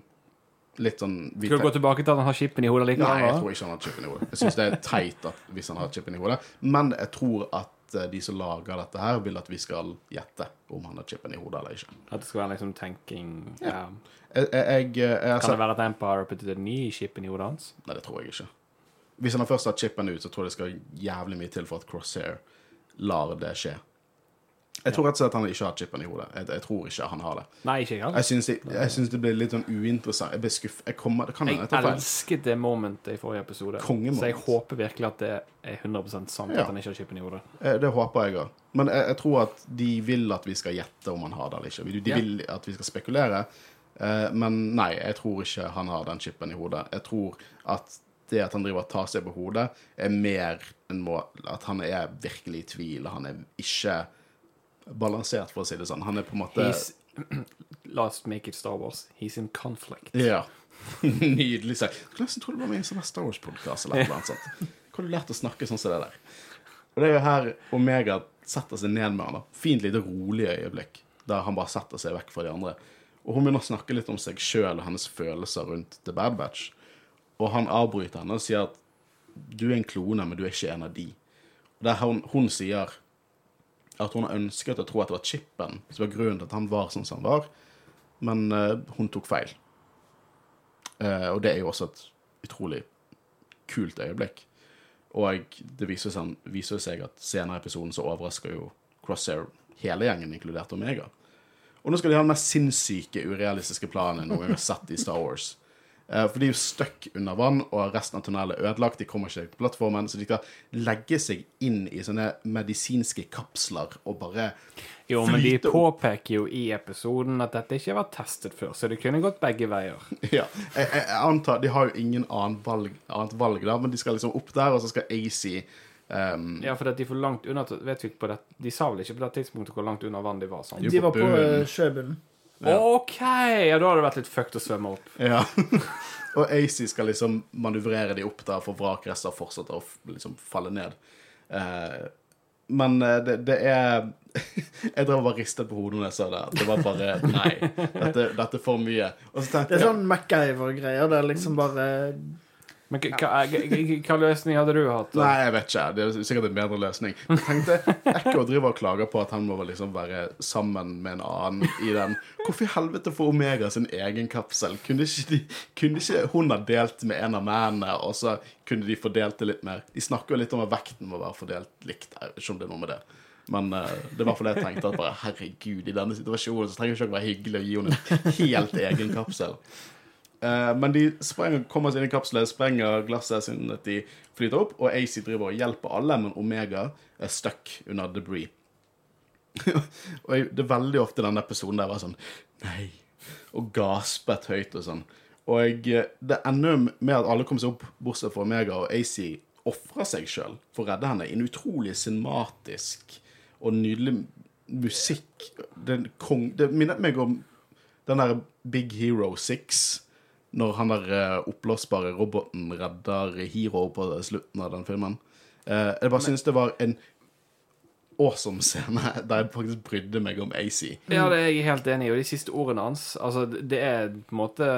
[SPEAKER 1] litt sånn vi
[SPEAKER 2] Skal du gå tilbake til at han har chipen i hodet likevel?
[SPEAKER 1] Nei, jeg tror ikke han har chipen i hodet. Jeg syns det er teit at, hvis han har chipen i hodet. Men jeg tror at eh, de som lager dette her, vil at vi skal gjette om han har chipen i hodet eller ikke.
[SPEAKER 2] At det skal være liksom tenking ja.
[SPEAKER 1] Jeg, jeg, jeg, jeg
[SPEAKER 2] Kan det være at Empire har puttet en ny chipen i hodet hans?
[SPEAKER 1] Nei, det tror jeg ikke. Hvis han først har chipen ut, så tror jeg det skal jævlig mye til for at Crosshair lar det skje. Jeg tror rett og slett han ikke har chipen i hodet. Jeg, jeg tror ikke han har det.
[SPEAKER 2] Nei, ikke jeg heller.
[SPEAKER 1] Jeg syns det, jeg syns det blir litt sånn uinteressant. Jeg blir skuffet. Jeg kommer, det kan jeg
[SPEAKER 2] Jeg elsket det momentet i forrige episode.
[SPEAKER 1] Kongemoment.
[SPEAKER 2] Så jeg håper virkelig at det er 100 sant
[SPEAKER 1] Ja.
[SPEAKER 2] at han ikke har chipen i hodet.
[SPEAKER 1] Eh, Det håper jeg òg. Men jeg, jeg tror at de vil at vi skal gjette om han har det eller ikke. De, vil
[SPEAKER 2] Ja.
[SPEAKER 1] at vi skal spekulere. Eh, Men nei, jeg tror ikke han har den chipen i hodet. Jeg tror at det at han driver og tar seg på hodet, er mer en må At han er virkelig i tvil, han er ikke balansert, for å si det sånn. Han er på en måte
[SPEAKER 2] He's Last make it Star Wars. He's in conflict.
[SPEAKER 1] Ja. Nydelig sagt. Skulle nesten tro det var med i en sånn Star Wars-podkast eller noe sånt. Hvor har du lært å snakke sånn som det der? Og det er jo her Omega setter seg ned med han. da. Fint lite rolig øyeblikk, der han bare setter seg vekk fra de andre. Og hun begynner å snakke litt om seg sjøl og hennes følelser rundt The Bad Batch. Og han avbryter henne og sier at du er en klone, men du er ikke en av de. Og der hun, hun sier at hun har ønsket å tro at det var chipen som var grunnen til at han var sånn som han var, men uh, hun tok feil. Uh, og det er jo også et utrolig kult øyeblikk. Og det viser seg, viser seg at senere i episoden så overrasker jo Crosshair hele gjengen, inkludert Omega. Og nå skal de ha den mest sinnssyke, urealistiske planen noen gang har sett i Star Wars. Eh, For de er jo stuck under vann, og resten av tunnelen er ødelagt. De kommer ikke til plattformen, så de skal legge seg inn i sånne medisinske kapsler og bare
[SPEAKER 2] Jo, men de påpeker jo i episoden at dette ikke var testet før, så det kunne gått begge veier.
[SPEAKER 1] Ja, jeg, jeg, jeg antar De har jo ingen annen valg, annet valg, da, men de skal liksom opp der, og så skal AC um,
[SPEAKER 2] Ja, for at de for langt unna vet vi ikke på det, De sa vel ikke på det tidspunktet hvor langt unna vann de var? sånn?
[SPEAKER 3] De var på eh, sjøbunnen.
[SPEAKER 1] Ja.
[SPEAKER 2] OK! Ja, da har det vært litt fucked å svømme opp.
[SPEAKER 1] Ja. og AC skal liksom manøvrere de opp der, for vrakrester fortsetter å liksom falle ned. Eh, men eh, det, det er Jeg drev og bare ristet på hodet når jeg sa det. Det var bare Nei. Dette, dette er for mye. Og så
[SPEAKER 3] Det er sånn MacGyver-greier. Det er liksom bare
[SPEAKER 2] Men hva, løsning hadde du hatt?
[SPEAKER 1] Nei, jeg vet ikke. Det er sikkert en bedre løsning. Jeg tenkte, Echo driver og klager på at han må liksom være sammen med en annen i den. Hvorfor i helvete får Omega sin egen kapsel? Kunne ikke, de, kunne ikke hun ha delt med en av mennene, og så kunne de fordelt det litt mer? De snakker jo litt om at vekten må være fordelt likt. Jeg vet ikke om det er noe med det. Men uh, det var fordi jeg tenkte at bare, herregud, i denne situasjonen så trenger jeg ikke være hyggelig å gi henne en helt egen kapsel. Eh, men de sprenger, kommer seg inn i kapselen, sprenger glasset siden at de flyter opp, og AC driver og hjelper alle, men Omega er stuck under debris. og det er veldig ofte den episoden der var sånn Nei. Og gaspet høyt og sånn. Og jeg, det ender med at alle kommer seg opp, bortsett fra Omega, og AC ofrer seg sjøl for å redde henne i en utrolig cinematisk og nydelig musikk. Den kong, det minnet meg om den der Big Hero 6, når han der eh, oppblåsbare roboten redder Hero på slutten av den filmen. Eh, jeg bare synes det var en awesome scene der jeg faktisk brydde meg om AC.
[SPEAKER 2] Ja, det er jeg helt enig i. Og de siste ordene hans Altså, det er på en måte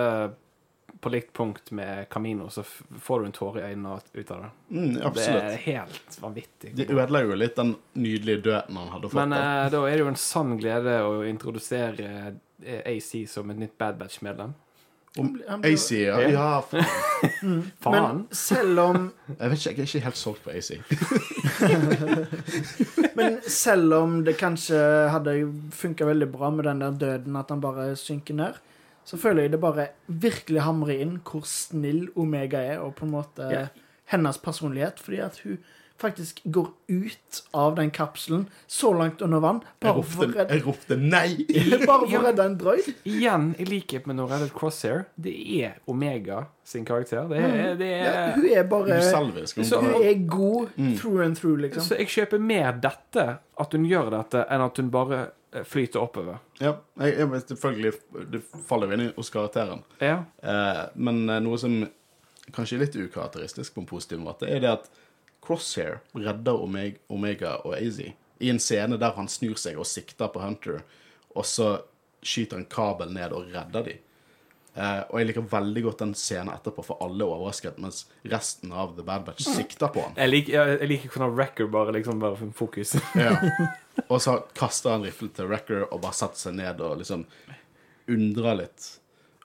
[SPEAKER 2] på likt punkt med Camino, så får du en tåre i øynene ut av det.
[SPEAKER 1] Mm,
[SPEAKER 2] Det er helt vanvittig.
[SPEAKER 1] Det ødela jo litt den nydelige døden han hadde fått.
[SPEAKER 2] Men eh, da er det jo en sann glede å introdusere eh, AC som et nytt Bad Batch-medlem.
[SPEAKER 1] Om AC, ja. ja faen.
[SPEAKER 2] Faen!
[SPEAKER 3] Men selv om,
[SPEAKER 1] Jeg vet ikke, jeg er ikke helt solgt på AC.
[SPEAKER 3] men selv om det kanskje hadde funka veldig bra med den der døden, at han bare synker ned, så føler jeg det bare virkelig hamrer inn hvor snill Omega er, og på en måte
[SPEAKER 2] Ja.
[SPEAKER 3] hennes personlighet. Fordi at hun faktisk går ut av den kapselen så langt under vann
[SPEAKER 1] Jeg
[SPEAKER 3] bare
[SPEAKER 1] ropte,
[SPEAKER 3] for redde,
[SPEAKER 1] jeg ropte nei!
[SPEAKER 3] bare for å redde en droid.
[SPEAKER 2] Igjen, i likhet med når hun reddet Crosshair, det er Omega sin karakter. Det er, det
[SPEAKER 3] Ja,
[SPEAKER 2] er
[SPEAKER 3] hun er bare
[SPEAKER 1] Usalvisk. Hun
[SPEAKER 2] Så-
[SPEAKER 3] Hun er god through and through, liksom.
[SPEAKER 2] Så jeg kjøper mer dette, at hun gjør dette, enn at hun bare eh, flyter oppover.
[SPEAKER 1] Ja, jeg, jeg, selvfølgelig Det faller jo inn hos karakteren.
[SPEAKER 2] Ja.
[SPEAKER 1] Eh, men eh, noe som kanskje er litt ukarakteristisk på en positiv måte, er det at Crosshair redder Omega, Omega og AZ i en scene der han snur seg og sikter på Hunter, og så skyter en kabel ned og redder de. Uh, og jeg liker veldig godt den scenen etterpå, for alle er overrasket, mens resten av The Bad Batch sikter på han.
[SPEAKER 2] Jeg liker, jeg, liker hvordan Record bare liksom bare får fokus.
[SPEAKER 1] Ja. Og så kaster han riflen til Wrecker og bare setter seg ned og liksom undrer litt.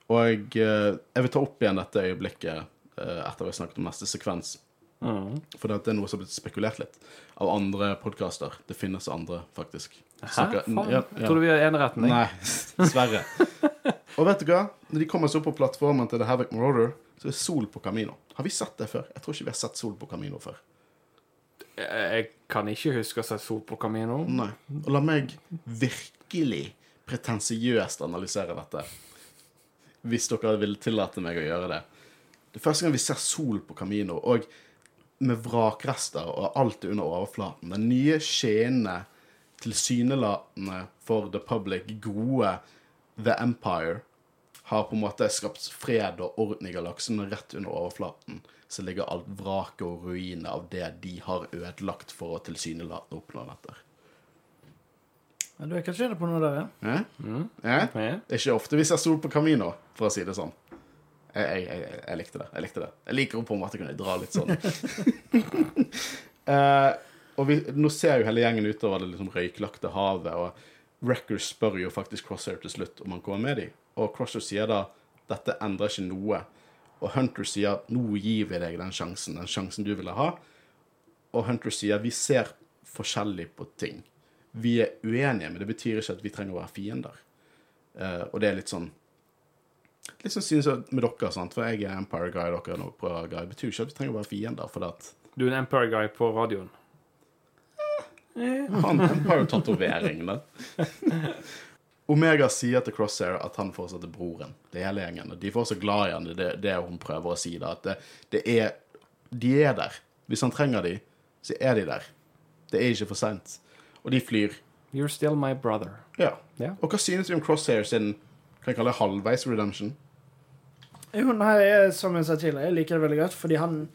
[SPEAKER 1] Og eh, jeg vil ta opp igjen dette øyeblikket uh, etter vi har snakket om neste sekvens.
[SPEAKER 2] Mm.
[SPEAKER 1] For det er noe som har blitt spekulert litt av andre podkaster. Det finnes andre, faktisk.
[SPEAKER 2] Hæ?
[SPEAKER 1] Så
[SPEAKER 2] Faen.
[SPEAKER 1] ja, ja.
[SPEAKER 2] trodde vi har eneretten.
[SPEAKER 1] Nei, dessverre. Og vet du hva? Når de kommer seg opp på plattformen til The Havoc Marauder, så er Sol på Camino. Har vi sett det før? Jeg tror ikke vi har sett Sol på Camino før.
[SPEAKER 2] Jeg kan ikke huske å ha sett Sol på Camino.
[SPEAKER 1] Nei. Og la meg virkelig pretensiøst analysere dette. Hvis dere vil tillate meg å gjøre det. Det er første gang vi ser sol på Camino, og med vrakrester og alt er under overflaten. Den nye skinnende, tilsynelatende for the public gode The Empire har på en måte skapt fred og orden i galaksen, men rett under overflaten så ligger alt vraket og ruinene av det de har ødelagt for å tilsynelatende oppnå dette.
[SPEAKER 3] Ja, du er kanskje inne på noe der, ja.
[SPEAKER 1] Eh?
[SPEAKER 2] Mm.
[SPEAKER 1] Eh?
[SPEAKER 2] Ja.
[SPEAKER 1] Det er ikke ofte vi ser sol på Camino, for å si det sånn. Jeg, jeg, jeg, jeg likte det. Jeg likte det. Jeg liker å på en måte kunne dra litt sånn. uh, og vi, nå ser jo hele gjengen utover det liksom røyklagte havet, og Wrecker spør jo faktisk Crosshair til slutt om han kommer med dem. Og Crosshair sier da dette endrer ikke noe. Og Hunter sier nå gir vi deg den sjansen, den sjansen du ville ha. Og Hunter sier vi ser forskjellig på ting. Vi er uenige, men det betyr ikke at vi trenger å være fiender. Uh, og det er litt sånn Sånn synes jeg med dere, sant? for jeg er Empire Guy, dere er Opera Guy. Det betyr ikke at vi trenger å være fiender, for at
[SPEAKER 2] Du er en Empire Guy på radioen.
[SPEAKER 1] han har jo tatovering, da. Omega sier til Crosshair at han fortsatt er broren. Det hele gjengen. og De får så glad i han. Det det hun prøver å si. da, At det, det er De er der. Hvis han trenger de, så er de der. Det er ikke for seint. Og de flyr.
[SPEAKER 2] You're still my brother.
[SPEAKER 1] Ja.
[SPEAKER 2] Ja.
[SPEAKER 1] Og hva synes vi om Crosshair sin kan jeg kalle det halvveis redemption?
[SPEAKER 3] Jo, nei, som jeg sa tidligere, jeg liker det veldig godt, fordi han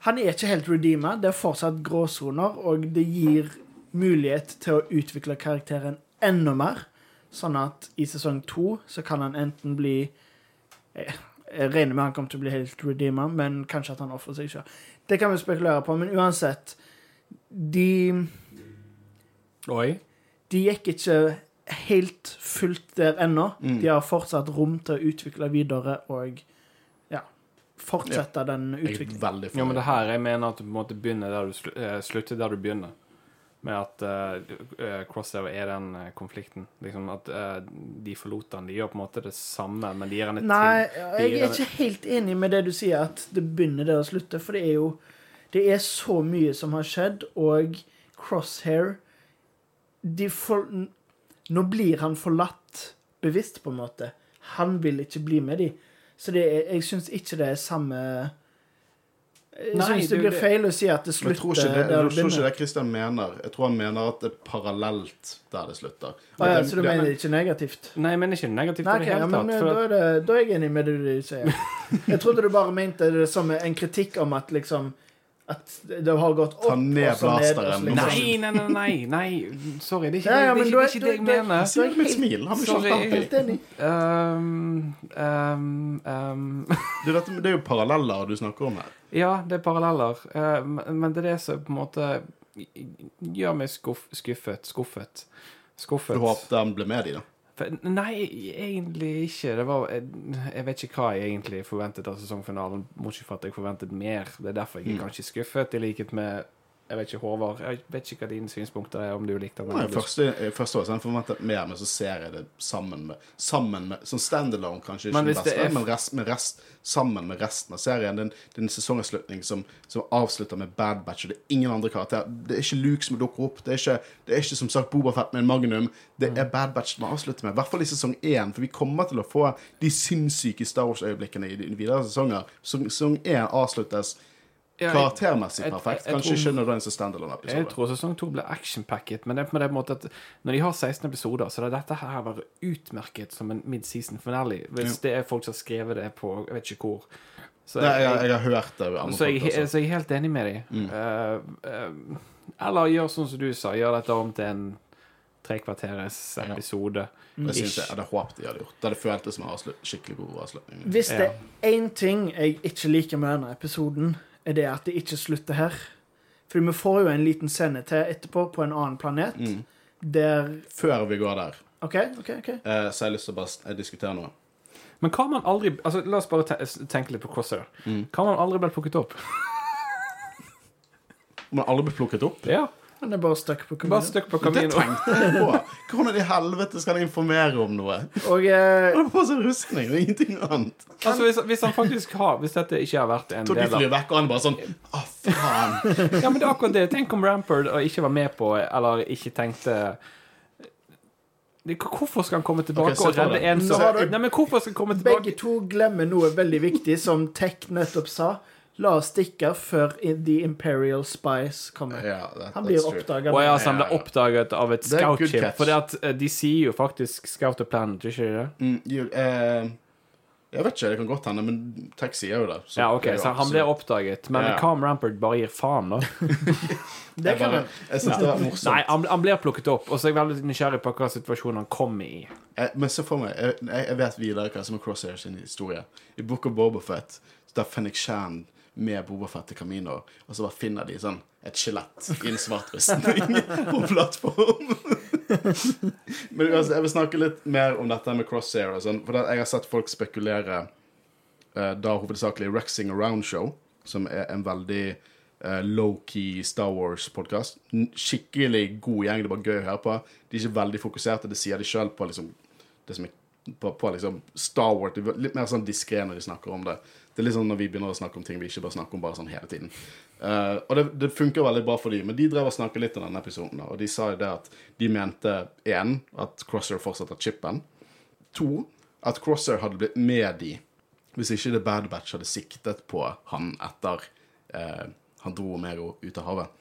[SPEAKER 3] Han er ikke helt redeema. Det er fortsatt gråsoner, og det gir mulighet til å utvikle karakteren enda mer. Sånn at i sesong to så kan han enten bli Jeg jeg regner med han kommer til å bli helt redeema, men kanskje at han ofrer seg sjøl. Det kan vi spekulere på, men uansett De
[SPEAKER 2] Oi.
[SPEAKER 3] de gikk ikke helt fullt der ennå.
[SPEAKER 1] Mm.
[SPEAKER 3] De har fortsatt rom til å utvikle videre og ja, fortsette den
[SPEAKER 1] er
[SPEAKER 3] utviklingen.
[SPEAKER 2] Ja, men det her jeg mener at du på en måte begynner der du eh, slutter der du begynner. Med at uh, Crosshair er den konflikten. Liksom At uh, de forlot den. De gjør på en måte det samme, men de gir henne
[SPEAKER 3] Nei,
[SPEAKER 2] til.
[SPEAKER 3] jeg er ikke helt enig med det du sier, at det begynner der å slutte. For det er jo Det er så mye som har skjedd, og Crosshair de for, Nå blir han forlatt bevisst, på en måte. Han vil ikke bli med de. Så det er, jeg syns ikke det er samme Jeg
[SPEAKER 2] Nei,
[SPEAKER 3] syns det blir
[SPEAKER 2] det-
[SPEAKER 3] feil å si at det
[SPEAKER 1] Men jeg tror
[SPEAKER 3] slutter
[SPEAKER 1] ikke det, jeg
[SPEAKER 3] det
[SPEAKER 1] tror ikke det Christian mener. Jeg tror han mener at det er parallelt der det slutter.
[SPEAKER 3] Ah, ja,
[SPEAKER 1] Det-
[SPEAKER 3] så du
[SPEAKER 1] det-
[SPEAKER 3] mener ikke negativt?
[SPEAKER 2] Nei, men ikke negativt
[SPEAKER 3] Nei,
[SPEAKER 2] i
[SPEAKER 3] ok,
[SPEAKER 2] det
[SPEAKER 3] ja,
[SPEAKER 2] hele
[SPEAKER 3] men
[SPEAKER 2] tatt.
[SPEAKER 3] eh,
[SPEAKER 2] For
[SPEAKER 3] da, er det, da er jeg enig med det du sier. Jeg trodde du bare mente det som en kritikk om at liksom At det har gått opp
[SPEAKER 1] Ta ned
[SPEAKER 3] og så ned.
[SPEAKER 1] blasteren.
[SPEAKER 3] og så liksom-
[SPEAKER 2] Nei, nei, nei, nei, nei. Sorry, det er ikke,
[SPEAKER 3] Ja, ja,
[SPEAKER 2] det, er ikke, det, er ikke det jeg mener.
[SPEAKER 1] Si det med et smil. Han blir
[SPEAKER 2] Sorry.
[SPEAKER 3] Helt enig.
[SPEAKER 2] Um, um, um,
[SPEAKER 1] Du, det er jo paralleller du snakker om her.
[SPEAKER 2] ja, det er paralleller. Eh, men men det er det som på en måte gjør meg skuff, skuffet. Skuffet. Skuffet.
[SPEAKER 1] Du håpet han ble med de, da.
[SPEAKER 2] Nei, egentlig ikke. Det var, jeg, jeg vet ikke hva jeg egentlig forventet av sesongfinalen, bortsett fra at jeg forventet mer. Det er derfor jeg er
[SPEAKER 1] Mm.
[SPEAKER 2] kanskje skuffet, i likhet med jeg vet ikke, Håvard. Jeg vet ikke hva dine synspunkter er, om du likte den.
[SPEAKER 1] Nei, første, første år så jeg forventet mer, men så ser jeg det sammen med, sammen med Som standalone, kanskje ikke
[SPEAKER 2] Men
[SPEAKER 1] den beste,
[SPEAKER 2] er-
[SPEAKER 1] men rest, med rest, sammen med resten av serien. Det er en, sesongavslutning som, som avslutter med Bad Batch, og det er ingen andre karakterer. Det er ikke Luke som dukker opp. Det er ikke, det er ikke som sagt Bobafett med en Magnum. Det
[SPEAKER 2] Mm.
[SPEAKER 1] er Bad Batch som avslutter med. I hvert fall i sesong én, for vi kommer til å få de sinnssyke Star Wars-øyeblikkene i de videre sesonger. Sesong sesong én avsluttes
[SPEAKER 2] Ja,
[SPEAKER 1] karaktermessig
[SPEAKER 2] jeg-
[SPEAKER 1] perfekt.
[SPEAKER 2] jeg- jeg
[SPEAKER 1] Kanskje
[SPEAKER 2] tror-
[SPEAKER 1] ikke nødvendigvis en standalone-episode.
[SPEAKER 2] Jeg tror sesong to ble actionpacket, men det er på den måten at når de har 16 episoder, så er dette her være utmerket som en mid-season finale. Hvis det er folk som har skrevet det på Jeg vet ikke hvor. Så
[SPEAKER 1] Nei, jeg, jeg har hørt det.
[SPEAKER 2] så, jeg, så jeg er helt enig med dem.
[SPEAKER 1] Mm.
[SPEAKER 2] eller gjør sånn som du sa, gjør dette om til en trekvarteres
[SPEAKER 1] Ja.
[SPEAKER 2] episode.
[SPEAKER 1] Det syns
[SPEAKER 2] Ish.
[SPEAKER 1] jeg hadde håpet de hadde gjort. Det hadde føltes som en skikkelig god avslutning.
[SPEAKER 3] Hvis det er én ting jeg ikke liker med denne episoden, er det at det ikke slutter her. For vi får jo en liten scene til etterpå på en annen planet,
[SPEAKER 1] Mm.
[SPEAKER 3] der
[SPEAKER 1] Før vi går der,
[SPEAKER 3] OK, OK. ok.
[SPEAKER 1] eh, så har jeg lyst til å bare diskutere noe.
[SPEAKER 2] Men hva om man aldri altså La oss bare te tenke litt på Crosshair.
[SPEAKER 1] Mm.
[SPEAKER 2] Hva om han aldri ble plukket opp?
[SPEAKER 1] Om han aldri blitt plukket opp?
[SPEAKER 2] Ja.
[SPEAKER 3] Han er bare stuck på
[SPEAKER 2] Bare stuck på
[SPEAKER 1] Det tenkte jeg på. Hvordan i helvete skal han informere om noe?
[SPEAKER 3] Og eh,
[SPEAKER 1] Han har på seg rustning og ingenting annet.
[SPEAKER 2] Altså, hvis, hvis han faktisk har Hvis dette ikke har vært en del av
[SPEAKER 1] flyr vekk, og han bare sånn Å, faen.
[SPEAKER 2] Ja, men det er akkurat det. Tenk om Rampard ikke var med på, eller ikke tenkte Hvorfor skal han komme tilbake
[SPEAKER 1] okay,
[SPEAKER 2] og redde en som Nei, men hvorfor skal han komme
[SPEAKER 3] begge to glemmer noe veldig viktig, som Tech nettopp sa. La oss stikke før The Imperial Spice kommer.
[SPEAKER 1] Yeah, that,
[SPEAKER 3] Han blir oppdaga.
[SPEAKER 2] Å ja, så han
[SPEAKER 1] blir
[SPEAKER 2] oppdaget av et
[SPEAKER 1] Det For
[SPEAKER 2] at,
[SPEAKER 1] catch.
[SPEAKER 2] De sier jo faktisk Scout the Planet, ikke det?
[SPEAKER 1] Mm, eh, jeg vet ikke, det kan godt hende, men Tech sier jo det. så
[SPEAKER 2] Ja, OK,
[SPEAKER 1] det jo
[SPEAKER 2] så han ble oppdaget. Men
[SPEAKER 1] Ja.
[SPEAKER 2] hva om Rampart bare gir faen, da?
[SPEAKER 3] Det kan
[SPEAKER 1] bare,
[SPEAKER 3] han.
[SPEAKER 1] jeg synes det var morsomt.
[SPEAKER 2] Nei, han, han blir plukket opp, og så er jeg veldig nysgjerrig på hva situasjonen han kom i.
[SPEAKER 1] Jeg, men se for meg, jeg, jeg vet videre hva som er Crosshairs sin historie. I Book of Bobafett så tar Fennik Shan med Bobafett til Camino, og så bare finner de sånn et skjelett i en svart rustning på plattform. men altså, jeg vil snakke litt mer om dette med Crosshair og sånn, for jeg har sett folk spekulere uh, da hovedsakelig Rexing Around Show, som er en veldig uh, low-key Star Wars-podkast. Skikkelig god gjeng. Det er bare gøy å høre på. De er ikke veldig fokuserte, det sier de sjøl på liksom, det som er på, på liksom Star Wars. Litt mer sånn diskré når de snakker om det. Det er litt sånn når vi begynner å snakke om ting vi ikke bør snakke om bare sånn hele tiden. Uh, og det, det funker veldig bra for dem, men de drev og snakket litt om denne episoden, og de sa jo det at de mente én, at Crosser fortsatt har chipen. To, at Crosser hadde blitt med de hvis ikke The Bad Batch hadde siktet på han etter uh, han dro Omero ut av havet.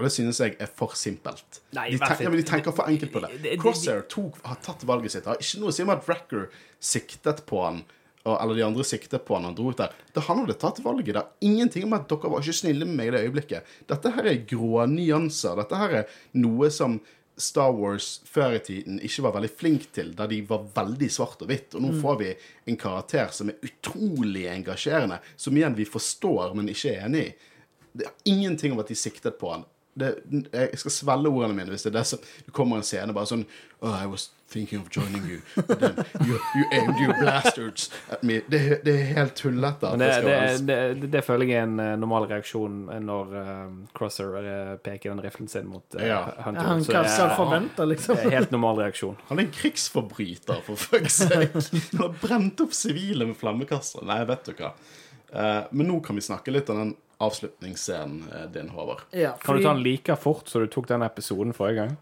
[SPEAKER 1] Og det synes jeg er for simpelt.
[SPEAKER 2] Nei,
[SPEAKER 1] de,
[SPEAKER 2] tenker,
[SPEAKER 1] ja, men de tenker for enkelt på det- Crosshair tok, har tatt valget sitt. Det har ikke noe å si om at Wrecker siktet på han, og, eller de andre siktet på han han dro ut der. Det han hadde tatt valget. Det har ingenting om at dere var ikke snille med meg i det øyeblikket. Dette her er grå nyanser. Dette her er noe som Star Wars før i tiden ikke var veldig flink til, der de var veldig svart og hvitt. Og nå får vi en karakter som er utrolig engasjerende, som igjen vi forstår, men ikke er enig i. Det er ingenting om at de siktet på han. Det, jeg skal svelle ordene mine hvis det er det som det kommer en scene bare sånn oh, I was thinking of joining you. Then you, you aimed your blasters at me. Det, det er helt tullete.
[SPEAKER 2] det, det, det, det, det føler jeg er en eh, normal reaksjon når eh, Crosser eh, peker den riflen sin mot uh,
[SPEAKER 1] Ja.
[SPEAKER 2] Hunter.
[SPEAKER 3] Han
[SPEAKER 2] Så
[SPEAKER 3] kan
[SPEAKER 2] det er-
[SPEAKER 3] liksom.
[SPEAKER 2] det er Helt normal reaksjon.
[SPEAKER 1] Han er en krigsforbryter, for fuck's sake. Han har brent opp sivile med flammekastere. Nei, vet du hva. Uh, men nå kan vi snakke litt om den avslutningsscenen eh, din, Håvard.
[SPEAKER 3] Ja,
[SPEAKER 2] Kan du ta den like fort som du tok den episoden forrige gang?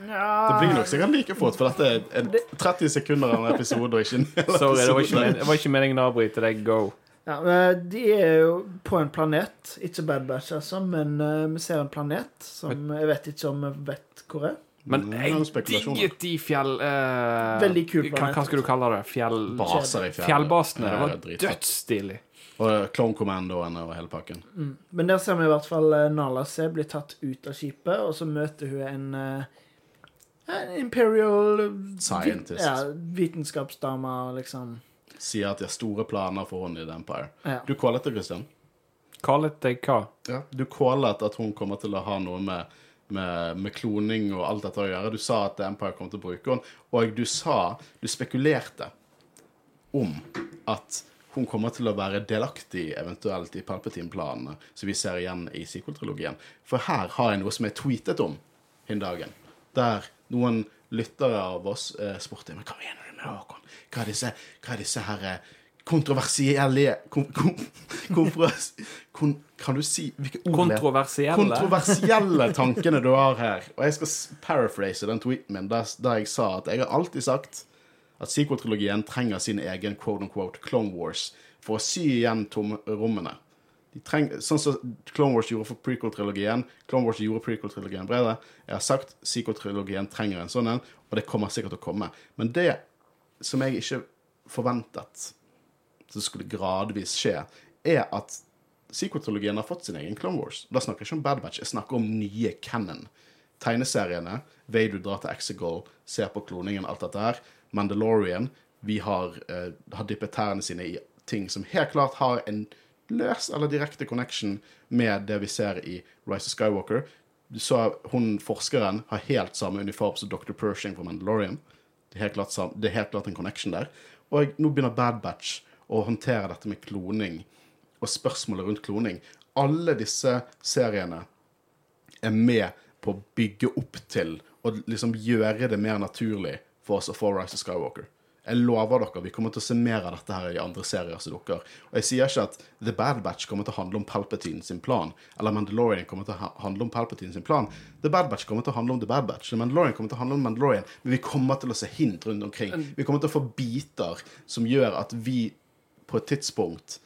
[SPEAKER 1] Det blir nok sikkert like fort, for dette er en 30 sekunder av en episode, og ikke en hel
[SPEAKER 2] Sorry, det var ikke, men, det var ikke meningen å avbryte deg. Go.
[SPEAKER 3] Ja, men De er jo på en planet. Ikke Bad Batch, altså, men uh, vi ser en planet som jeg vet ikke om vi vet hvor er.
[SPEAKER 2] Men
[SPEAKER 1] Mm,
[SPEAKER 2] jeg digget de fjell... Uh,
[SPEAKER 3] Veldig kul planet.
[SPEAKER 2] hva skal du kalle det? Fjell...
[SPEAKER 1] Baser i fjell.
[SPEAKER 2] Fjellbasene. Det var dødsstilig.
[SPEAKER 1] Og Clone Commandoen og hele pakken.
[SPEAKER 3] Men der ser vi i hvert fall eh, Nala C bli tatt ut av skipet, og så møter hun en, uh, en Imperial
[SPEAKER 1] Scientist.
[SPEAKER 3] Ja, vitenskapsdamer, liksom.
[SPEAKER 1] Sier at de har store planer for henne i The Empire.
[SPEAKER 3] Ja.
[SPEAKER 1] Du kålet det, Christian?
[SPEAKER 2] Callet deg hva?
[SPEAKER 1] Ja. Du kålet at hun kommer til å ha noe med, med, med kloning og alt dette å gjøre. Du sa at The Empire kom til å bruke henne, og du sa Du spekulerte om at hun kommer til å være delaktig eventuelt i Palpatine-planene som vi ser igjen i sequel-trilogien. For her har jeg noe som jeg tweetet om hin dagen, der noen lyttere av oss eh, spurte men hva mener du med Håkon? Hva er disse, hva er disse her eh, kontroversielle kom, kom, kon, Kan du si hvilke ord er-
[SPEAKER 2] Kontroversielle?
[SPEAKER 1] kontroversielle tankene du har her. Og jeg skal paraphrase den tweeten min der, der jeg sa at jeg har alltid sagt at sequel-trilogien trenger sin egen quote-unquote Clone Wars for å sy igjen tomrommene. Treng, sånn som Clone Wars gjorde for prequel-trilogien. Clone Wars gjorde prequel-trilogien bredere. Jeg har sagt sequel-trilogien trenger en sånn en, og det kommer sikkert til å komme. Men det som jeg ikke forventet som skulle gradvis skje, er at sequel-trilogien har fått sin egen Clone Wars. Da snakker jeg ikke om Bad Batch, jeg snakker om nye canon. Tegneseriene, Vadu drar til Exegol, ser på kloningen, alt dette her. Mandalorian. Vi har, uh, har dippet tærne sine i ting som helt klart har en løs eller direkte connection med det vi ser i Rise of Skywalker. Så hun forskeren har helt samme uniform som Dr. Pershing fra Mandalorian. Det er klart, det er helt klart en connection der. Og nå begynner Bad Batch å håndtere dette med kloning og spørsmålet rundt kloning. Alle disse seriene er med på å bygge opp til og liksom gjøre det mer naturlig for oss å få Rise of Skywalker. Jeg lover dere, vi kommer til å se mer av dette her i andre serier som dukker. Og jeg sier ikke at The Bad Batch kommer til å handle om Palpatine sin plan, eller Mandalorian kommer til å handle om Palpatine sin plan. The Bad Batch kommer til å handle om The Bad Batch. The Mandalorian kommer til å handle om Mandalorian, men vi kommer til å se hint rundt omkring. Vi kommer til å få biter som gjør at vi på et tidspunkt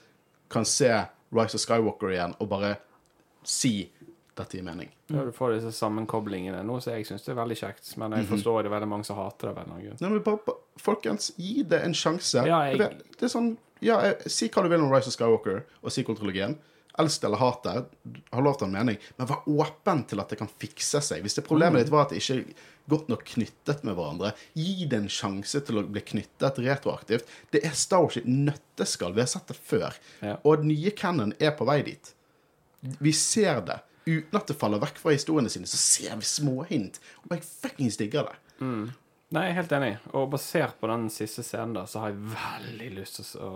[SPEAKER 1] kan se Rise of Skywalker igjen og bare si dette gir mening.
[SPEAKER 2] Ja, du får disse sammenkoblingene, noe som jeg syns er veldig kjekt. Men jeg forstår det er veldig mange som hater det.
[SPEAKER 1] Nei, men bare, folkens, gi det en sjanse.
[SPEAKER 2] Ja, jeg-
[SPEAKER 1] det, det er sånn, ja, jeg, Si hva du vil om Rise of Skywalker og sequel-trilogien. Elsk det eller hat det. Har lov til en mening. Men vær åpen til at det kan fikse seg. Hvis det problemet ditt var at det ikke er godt nok knyttet med hverandre, gi det en sjanse til å bli knyttet retroaktivt. Det er Star Wars sitt nøtteskall. Vi har sett det før.
[SPEAKER 2] Ja.
[SPEAKER 1] Og den nye canon er på vei dit. Vi ser det. Uten at det faller vekk fra historiene sine, så ser vi småhint. Og jeg fuckings digger det.
[SPEAKER 2] Nei, jeg er helt enig. Og basert på den siste scenen, da, så har jeg veldig lyst til å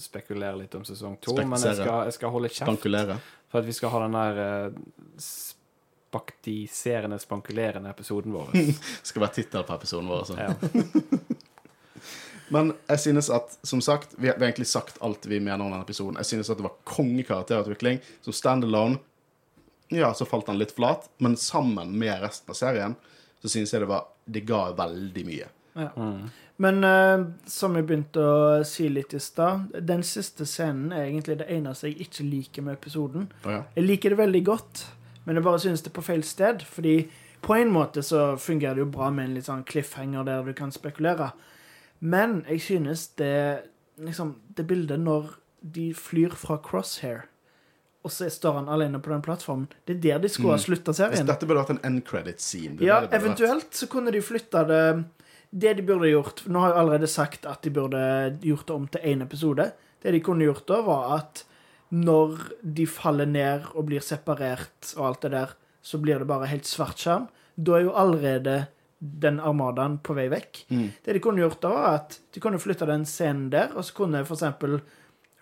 [SPEAKER 2] spekulere litt om sesong to. Men jeg skal, jeg skal holde kjeft,
[SPEAKER 1] Spankulere.
[SPEAKER 2] for at vi skal ha den der eh, spaktiserende, spankulerende episoden vår.
[SPEAKER 1] Skal være tittel på episoden vår. Altså.
[SPEAKER 2] Ja.
[SPEAKER 1] Men jeg synes at, som sagt, vi har egentlig sagt alt vi mener om denne episoden. Jeg synes at det var kongekarakterutvikling. Som standalone, ja, så falt den litt flat. Men sammen med resten av serien, så synes jeg det var Det ga veldig mye.
[SPEAKER 3] Ja. Men uh, som jeg begynte å si litt i stad, den siste scenen er egentlig det eneste jeg ikke liker med episoden.
[SPEAKER 1] Oh, ja.
[SPEAKER 3] Jeg liker det veldig godt, men jeg bare synes det er på feil sted. Fordi på en måte så fungerer det jo bra med en litt sånn cliffhanger der du kan spekulere. Men jeg synes det liksom, det bildet når de flyr fra Crosshair, og så står han alene på den plattformen, det er der de skulle ha slutta
[SPEAKER 1] Hvis
[SPEAKER 3] serien.
[SPEAKER 1] dette burde vært en end credit scene
[SPEAKER 3] Ja, eventuelt så kunne de flytta det Det de burde gjort Nå har jeg allerede sagt at de burde gjort det om til én episode. Det de kunne gjort da, var at når de faller ned og blir separert og alt det der, så blir det bare helt svart skjerm. Da er jo allerede den armadaen på vei vekk. Det de kunne gjort da, var at de kunne flytta den scenen der, og så kunne for eksempel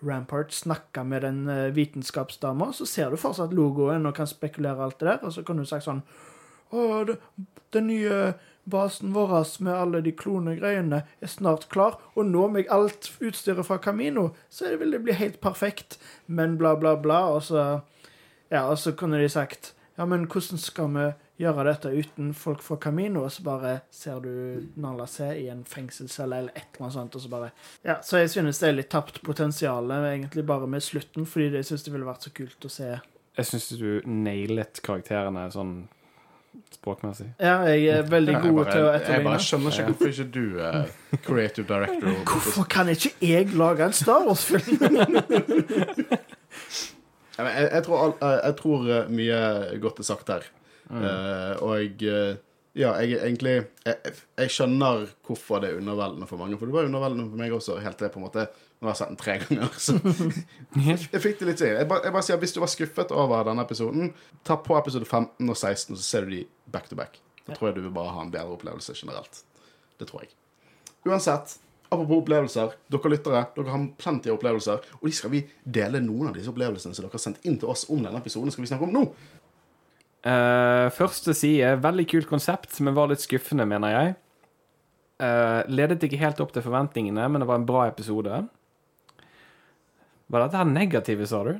[SPEAKER 3] Rampart snakka med den eh, vitenskapsdama, så ser du fortsatt logoen og kan spekulere alt det der, og så kunne du sagt sånn Å, den nye basen vår med alle de klonegreiene er snart klar, og nå med alt utstyret fra Camino, så vil det bli helt perfekt, men bla, bla, bla, og så Ja, og så kunne de sagt Ja, men hvordan skal vi gjøre dette uten folk fra Camino? Og så bare ser du Nala C i en fengselscelle eller et eller annet sånt, og så bare Ja, så jeg synes det er litt tapt potensial, egentlig bare med slutten, fordi jeg synes det ville vært så kult å se.
[SPEAKER 2] Jeg syns du nailet karakterene sånn språkmessig.
[SPEAKER 3] Ja, jeg er veldig
[SPEAKER 1] Jeg
[SPEAKER 3] god
[SPEAKER 1] bare,
[SPEAKER 3] til å
[SPEAKER 1] jeg bare skjønner ikke hvorfor ikke du er creative director.
[SPEAKER 3] Hvorfor kan ikke jeg lage en Star Wars-film?
[SPEAKER 1] Jeg, jeg, jeg tror eh, mye godt er sagt her. Eh, og eh, ja, jeg egentlig jeg, jeg skjønner hvorfor det er underveldende for mange. For det var underveldende for meg også, helt til på en måte Nå har jeg sett den tre ganger. Så jeg fikk det litt til. Jeg jeg bare sier, Hvis du var skuffet over denne episoden, ta på episode 15 og 16, så ser du de back to back. Da tror jeg du vil bare ha en bedre opplevelse generelt. Det tror jeg. Uansett, apropos opplevelser. Dere lyttere, dere har plenty av opplevelser. Og de skal vi dele noen av disse opplevelsene som dere har sendt inn til oss om denne episoden. skal vi snakke om nå.
[SPEAKER 2] Eh, første side, veldig kult konsept, men var litt skuffende, mener jeg. Uh, ledet ikke helt opp til forventningene, men det var en bra episode. Var dette her negative, sa du?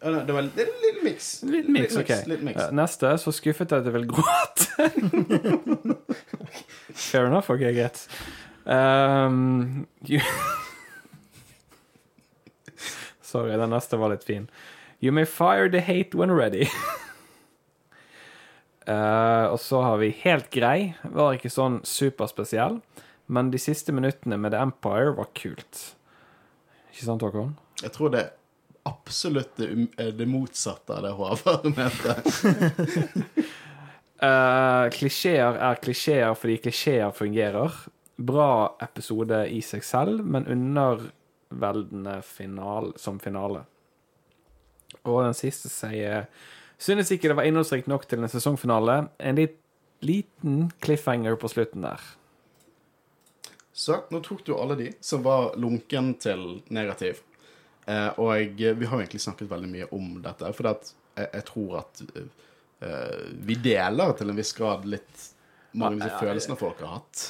[SPEAKER 1] Ja, no, Det var en liten, miks.
[SPEAKER 2] Litt mix, ok.
[SPEAKER 1] Litt mix.
[SPEAKER 2] Uh, neste, så skuffet jeg at jeg vil gråte. Fair enough, ok, greit. Um. Sorry, den neste var litt fin. You may fire the hate when ready. Eh, og så har vi Helt grei. Var ikke sånn superspesiell. Men de siste minuttene med The Empire var kult. Ikke sant, Håkon?
[SPEAKER 1] Jeg tror det er absolutt det, um- eh, det motsatte av det Håvard mente.
[SPEAKER 2] Uh, klisjeer er klisjeer fordi klisjeer fungerer. Bra episode i seg selv, men underveldende final, som finale. Og den siste sier Synes ikke det var innholdsrikt nok til en sesongfinale. En litt liten cliffhanger på slutten der.
[SPEAKER 1] Så nå tok du alle de som var lunken til negativ. Eh, og jeg, vi har egentlig snakket veldig mye om dette, for jeg, jeg tror at eh, eh, Vi deler til en viss grad litt mange av disse følelsene folk har hatt.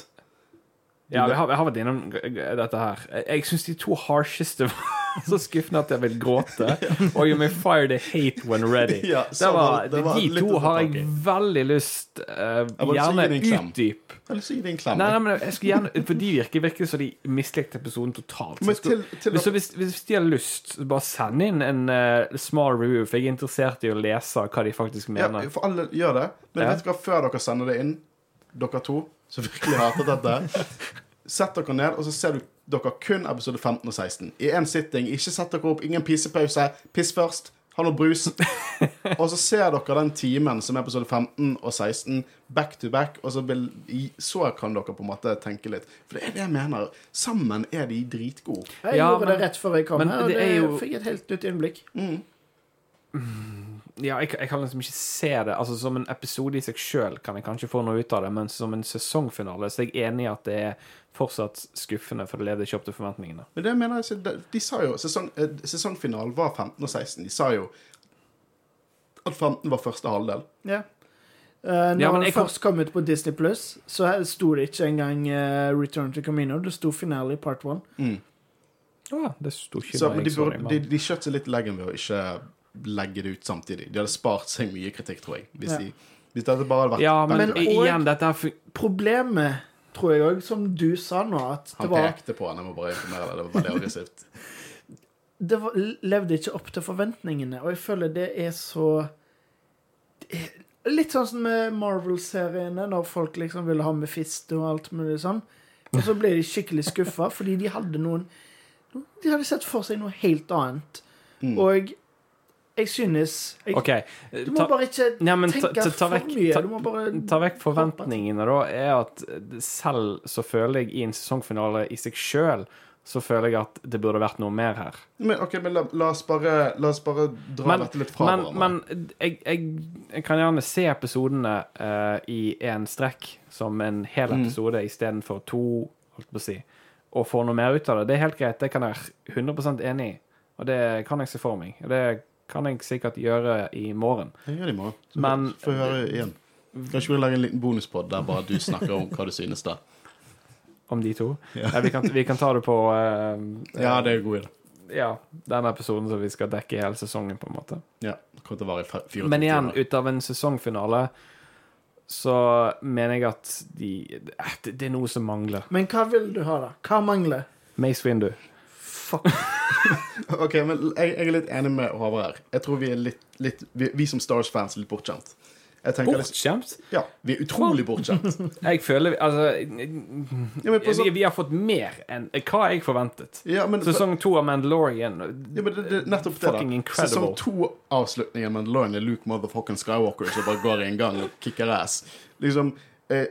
[SPEAKER 2] Ja, jeg har, jeg har vært innom dette her. Jeg syns de to harsheste var så skuffende at jeg vil gråte. Og You May Fire The Hate When Ready.
[SPEAKER 1] Ja,
[SPEAKER 2] det var,
[SPEAKER 1] det var
[SPEAKER 2] de to har jeg veldig lyst uh, Gjerne utdyp.
[SPEAKER 1] Eller si det i en klem.
[SPEAKER 2] Nei, nei, men jeg skulle gjerne For de virker virkelig som de mislikte episoden totalt. Så
[SPEAKER 1] til- til-
[SPEAKER 2] hvis, hvis, hvis de har lyst, bare send inn en uh, small review, for jeg er interessert i å lese hva de faktisk
[SPEAKER 1] ja,
[SPEAKER 2] mener.
[SPEAKER 1] for alle gjør det. Men
[SPEAKER 2] Ja.
[SPEAKER 1] vet du hva, før dere sender det inn, dere to som virkelig hater dette Sett dere ned, og så ser du dere kun episode 15 og 16. I én sitting. Ikke sett dere opp, ingen pissepause. Piss først. Ha noe brus. og så ser dere den timen som er episode 15 og 16 back to back, og så, vil, så kan dere på en måte tenke litt. For det er det jeg mener. Sammen er de dritgode.
[SPEAKER 3] Jeg
[SPEAKER 2] Ja,
[SPEAKER 3] gjorde
[SPEAKER 2] men-
[SPEAKER 3] det rett før jeg kom
[SPEAKER 2] men
[SPEAKER 3] her, og
[SPEAKER 2] det
[SPEAKER 3] det
[SPEAKER 2] er jo-
[SPEAKER 3] fikk et helt nytt innblikk.
[SPEAKER 2] Ja, jeg, jeg kan liksom ikke se det. Altså Som en episode i seg sjøl kan jeg kanskje få noe ut av det, men som en sesongfinale så er jeg enig i at det er fortsatt skuffende, for det levde ikke opp til forventningene.
[SPEAKER 1] Men det mener jeg, de, sa jo sesong, eh, Sesongfinalen var 15 og 16. De sa jo at 15 var første halvdel.
[SPEAKER 3] Ja. Uh, når
[SPEAKER 2] Ja,
[SPEAKER 3] den
[SPEAKER 2] jeg
[SPEAKER 3] først kom ut på Disney Pluss, så sto det ikke engang uh, Return to Camino. Det sto Finale i Part 1.
[SPEAKER 2] Ja, det sto ikke
[SPEAKER 1] Så
[SPEAKER 2] men
[SPEAKER 1] de, burde, de, de skjøt seg litt leggen ved å ikke legge det ut samtidig. De hadde spart seg mye kritikk, tror jeg. Hvis,
[SPEAKER 3] Ja.
[SPEAKER 1] de, hvis dette bare hadde vært
[SPEAKER 2] Ja, men,
[SPEAKER 3] Men og-
[SPEAKER 2] igjen, dette er
[SPEAKER 3] Problemet, tror jeg òg, som du sa nå, at det
[SPEAKER 1] Han
[SPEAKER 3] var
[SPEAKER 1] pekte på han, jeg må bare informere deg. Det var veldig aggressivt.
[SPEAKER 3] Det var, levde ikke opp til forventningene, og jeg føler det er så det er Litt sånn som med Marvel-seriene, når folk liksom ville ha Mephisto og alt mulig sånn. Og så ble de skikkelig skuffa fordi de hadde noen De hadde sett for seg noe helt annet.
[SPEAKER 1] Mm.
[SPEAKER 3] Og jeg synes jeg,
[SPEAKER 2] OK.
[SPEAKER 3] Du må
[SPEAKER 2] Ta,
[SPEAKER 3] bare ikke
[SPEAKER 2] ja, men
[SPEAKER 3] tenke
[SPEAKER 2] ta- ta
[SPEAKER 3] for
[SPEAKER 2] vekk-
[SPEAKER 3] mye.
[SPEAKER 2] ta-
[SPEAKER 3] Du må bare
[SPEAKER 2] ta vekk forventningene, da, er at selv så føler jeg i en sesongfinale i seg sjøl så føler jeg at det burde vært noe mer her.
[SPEAKER 1] Men, ok, men la, la, oss bare, la oss bare dra
[SPEAKER 2] Men,
[SPEAKER 1] dette litt fra
[SPEAKER 2] men,
[SPEAKER 1] hverandre.
[SPEAKER 2] men jeg, jeg, jeg kan gjerne se episodene uh, i én strekk, som en hel episode
[SPEAKER 1] Mm.
[SPEAKER 2] episode istedenfor to, holdt på å si, og få noe mer ut av det. Det er helt greit, det kan jeg være 100 enig i, og det kan jeg se for meg. Og det kan jeg sikkert gjøre i morgen.
[SPEAKER 1] Jeg gjør det i morgen. Så
[SPEAKER 2] Men-
[SPEAKER 1] Få høre igjen. Kanskje vi lager en liten bonuspod der bare du snakker om hva du synes da.
[SPEAKER 2] Om de to.
[SPEAKER 1] Ja.
[SPEAKER 2] Ja, vi, kan, vi kan ta det på uh,
[SPEAKER 1] Ja, det er en god idé.
[SPEAKER 2] ja, den episoden som vi skal dekke i hele sesongen, på en måte.
[SPEAKER 1] Ja, det kommer til å vare i fe- 24
[SPEAKER 2] Men igjen,
[SPEAKER 1] timer.
[SPEAKER 2] ut av en sesongfinale så mener jeg at de eh, Det, det er noe som mangler.
[SPEAKER 3] Men hva vil du ha, da? Hva mangler?
[SPEAKER 2] Mace Windu.
[SPEAKER 3] Fuck.
[SPEAKER 1] Ok, men jeg, jeg er litt enig med Håvard her. Jeg tror vi er litt, litt vi, vi som Stars fans er litt bortskjemt.
[SPEAKER 2] Bortskjemt?
[SPEAKER 1] Ja, vi er utrolig bortskjemt.
[SPEAKER 2] Jeg føler Altså
[SPEAKER 1] Ja, på
[SPEAKER 2] vi,
[SPEAKER 1] sånn,
[SPEAKER 2] vi har fått mer enn hva jeg forventet.
[SPEAKER 1] ja, men,
[SPEAKER 2] Sesong to av Mandalorian
[SPEAKER 1] ja, men det, det, nettopp det,
[SPEAKER 2] Fucking
[SPEAKER 1] da.
[SPEAKER 2] incredible.
[SPEAKER 1] Sesong to-avslutningen av Mandalorian er Luke motherfucking Skywalker som bare går i en gang og kicker ass. Liksom,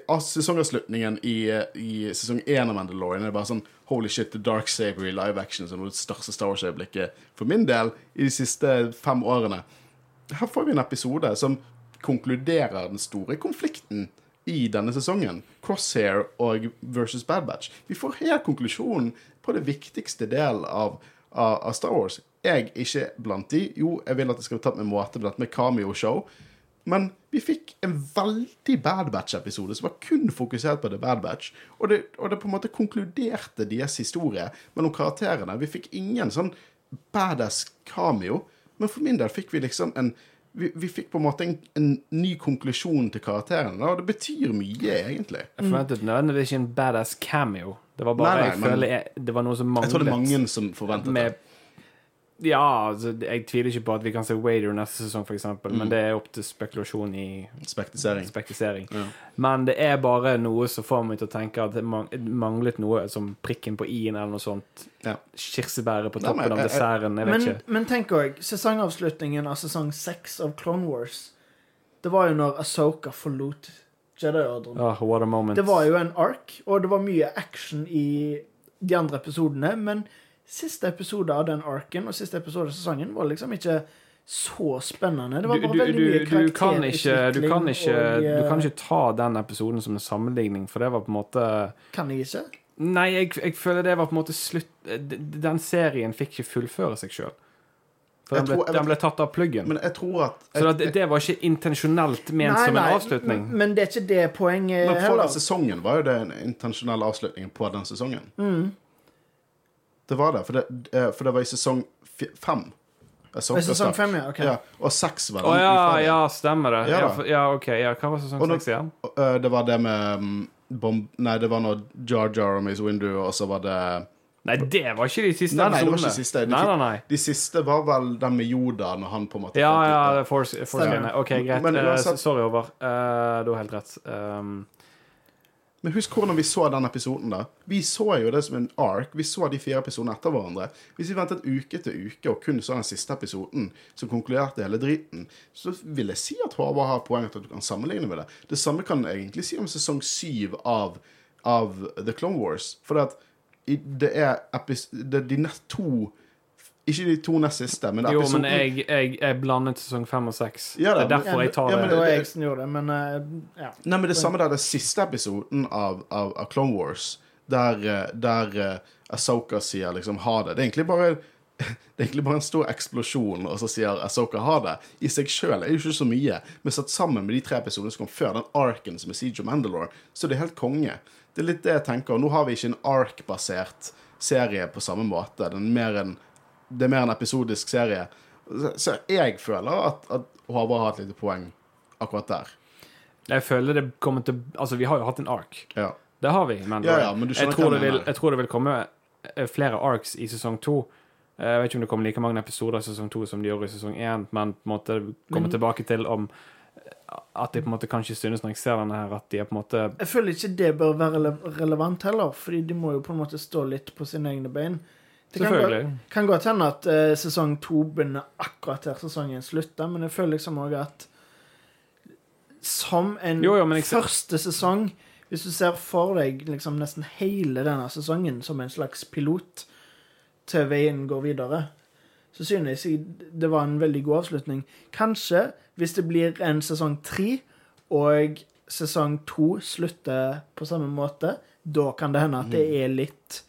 [SPEAKER 1] av sesongavslutningen i, eh, i sesong én av Mandalorian er bare sånn Holy shit, The Dark Saber i live action som er det største Star Wars-øyeblikket for min del i de siste fem årene. Her får vi en episode som konkluderer den store konflikten i denne sesongen. Crosshair og versus Bad Batch. Vi får helt konklusjonen på det viktigste del av, av, av Star Wars. Jeg er ikke blant de. Jo, jeg vil at det skal bli tatt med måte blant med cameo-show. Men vi fikk en veldig Bad Batch-episode som var kun fokusert på The Bad Batch. Og det, og det på en måte konkluderte deres historie mellom karakterene. Vi fikk ingen sånn badass cameo, men for min del fikk vi liksom en vi, vi fikk på en måte en, en ny konklusjon til karakterene, og det betyr mye, egentlig.
[SPEAKER 2] Jeg forventet nødvendigvis ikke en badass cameo. Det var bare
[SPEAKER 1] Nei, nei,
[SPEAKER 2] jeg
[SPEAKER 1] men-
[SPEAKER 2] føler jeg, Det var noe som
[SPEAKER 1] Jeg tror det er
[SPEAKER 2] manglet.
[SPEAKER 1] mange som forventet det.
[SPEAKER 2] med Ja, altså, jeg tviler ikke på at vi kan se Wader neste sesong, f.eks., eksempel men det er opp til spekulasjon i
[SPEAKER 1] Spektisering.
[SPEAKER 2] spektisering.
[SPEAKER 1] Ja.
[SPEAKER 2] Men det er bare noe som får meg til å tenke at det manglet noe som prikken på i-en eller noe sånt.
[SPEAKER 1] Ja.
[SPEAKER 2] Kirsebæret på
[SPEAKER 1] Nei,
[SPEAKER 2] toppen
[SPEAKER 1] men
[SPEAKER 2] av desserten. Jeg vet
[SPEAKER 3] Men,
[SPEAKER 2] ikke.
[SPEAKER 3] men tenk òg, sesongavslutningen av sesong seks av Clone Wars Det var jo når Asoka forlot Jedi-ordren.
[SPEAKER 2] Oh, what a moment.
[SPEAKER 3] Det var jo en ark, og det var mye action i de andre episodene, men siste episode av den arken og siste episode av sesongen var liksom ikke så spennende. Det var bare
[SPEAKER 2] du,
[SPEAKER 3] veldig
[SPEAKER 2] du,
[SPEAKER 3] mye
[SPEAKER 2] du, kan ikke, du, kan ikke,
[SPEAKER 3] og,
[SPEAKER 2] du
[SPEAKER 3] eh,
[SPEAKER 2] kan ikke ta den episoden som en sammenligning, for det var på en måte
[SPEAKER 3] Kan jeg ikke?
[SPEAKER 2] Nei, jeg, jeg føler det var på en måte slutt Den serien fikk ikke fullføre seg sjøl. For den ble,
[SPEAKER 1] tror-
[SPEAKER 2] den ble tatt av pluggen.
[SPEAKER 1] Men jeg tror at
[SPEAKER 2] Så det, det var ikke intensjonelt ment som en avslutning.
[SPEAKER 3] Men, men det er ikke det poenget
[SPEAKER 1] Men for
[SPEAKER 3] heller.
[SPEAKER 1] den sesongen var jo det en intensjonell avslutning på den sesongen. Det var det, for det, eh, for det var i sesong fem.
[SPEAKER 3] I sesong fem, ja. ok.
[SPEAKER 1] Ja, og seks var
[SPEAKER 2] Å
[SPEAKER 1] den
[SPEAKER 2] ja, ja, stemmer det.
[SPEAKER 1] Ja
[SPEAKER 2] Ja, OK. Ja, hva var sesong seks igjen?
[SPEAKER 1] Eh, Det var det med mm, bomb... Nei, det var når Jar Jar og Mace Windu, og så var det
[SPEAKER 2] Nei, det var ikke de siste
[SPEAKER 1] Nei, nei, det var
[SPEAKER 2] ikke
[SPEAKER 1] ikke siste. De,
[SPEAKER 2] Nei, nei, nei.
[SPEAKER 1] de siste var vel den med Yoda, når han på en måte
[SPEAKER 2] Ja, ja,
[SPEAKER 1] det.
[SPEAKER 2] det Force, force
[SPEAKER 3] ja.
[SPEAKER 2] OK, greit.
[SPEAKER 1] Men
[SPEAKER 2] Eh,
[SPEAKER 1] uansett-
[SPEAKER 2] sorry, over. Uh, du har helt rett. Um,
[SPEAKER 1] Men husk hvordan vi så den episoden, da. Vi så jo det som en ark. Vi så de fire episodene etter hverandre. Hvis vi ventet uke til uke og kun så den siste episoden, som konkluderte hele driten, så vil jeg si at Håvard har poeng til at du kan sammenligne med det. Det samme kan jeg egentlig si om sesong syv av, av The Clone Wars. For det, det er de nest to Ikke de to nest siste, men
[SPEAKER 2] jo,
[SPEAKER 1] episoden
[SPEAKER 2] men jeg, jeg, jeg blandet sesong fem og seks.
[SPEAKER 1] Ja da,
[SPEAKER 2] det er derfor jeg tar
[SPEAKER 1] ja,
[SPEAKER 2] det.
[SPEAKER 1] men
[SPEAKER 3] Det var
[SPEAKER 1] det-
[SPEAKER 3] jeg som gjorde det, men eh, ja.
[SPEAKER 1] Nei, men det samme der, det siste episoden av, av, av Clone Wars, der, eh, der uh, Asoka sier liksom ha det. Det er egentlig bare det er egentlig bare en stor eksplosjon, og så sier Asoka ha det. I seg sjøl er det jo ikke så mye, men satt sammen med de tre episodene som kom før, den arken som er Siege of Mandalore, så det er helt konge. Det er litt det jeg tenker. og Nå har vi ikke en ark-basert serie på samme måte. Den er mer en, det er mer en episodisk serie. Så, jeg føler at, at Håvard har et lite poeng akkurat der.
[SPEAKER 2] Jeg føler det kommer til Altså, vi har jo hatt en ark.
[SPEAKER 1] Ja.
[SPEAKER 2] Det har vi, men,
[SPEAKER 1] Ja, ja, men
[SPEAKER 2] jeg, tror det vil, jeg tror det vil komme eh, flere arcs i sesong to. Eh, Jeg vet ikke om det kommer like mange episoder i sesong to som de gjorde i sesong én, men på en måte komme
[SPEAKER 3] Men-
[SPEAKER 2] tilbake til om eh, at de på en måte kanskje synes når jeg ser denne her, at de er på en måte
[SPEAKER 3] Jeg føler ikke det bør være relevant heller, fordi de må jo på en måte stå litt på sine egne bein. Det kan godt, kan godt hende at uh, sesong to begynner akkurat der sesongen slutter, men jeg føler liksom òg at som en
[SPEAKER 2] Jo, jo, jeg
[SPEAKER 3] første sesong Hvis du ser for deg liksom nesten hele denne sesongen som en slags pilot til veien går videre, så synes jeg det var en veldig god avslutning. Kanskje hvis det blir en sesong tre, og sesong to slutter på samme måte, da kan det hende at det er litt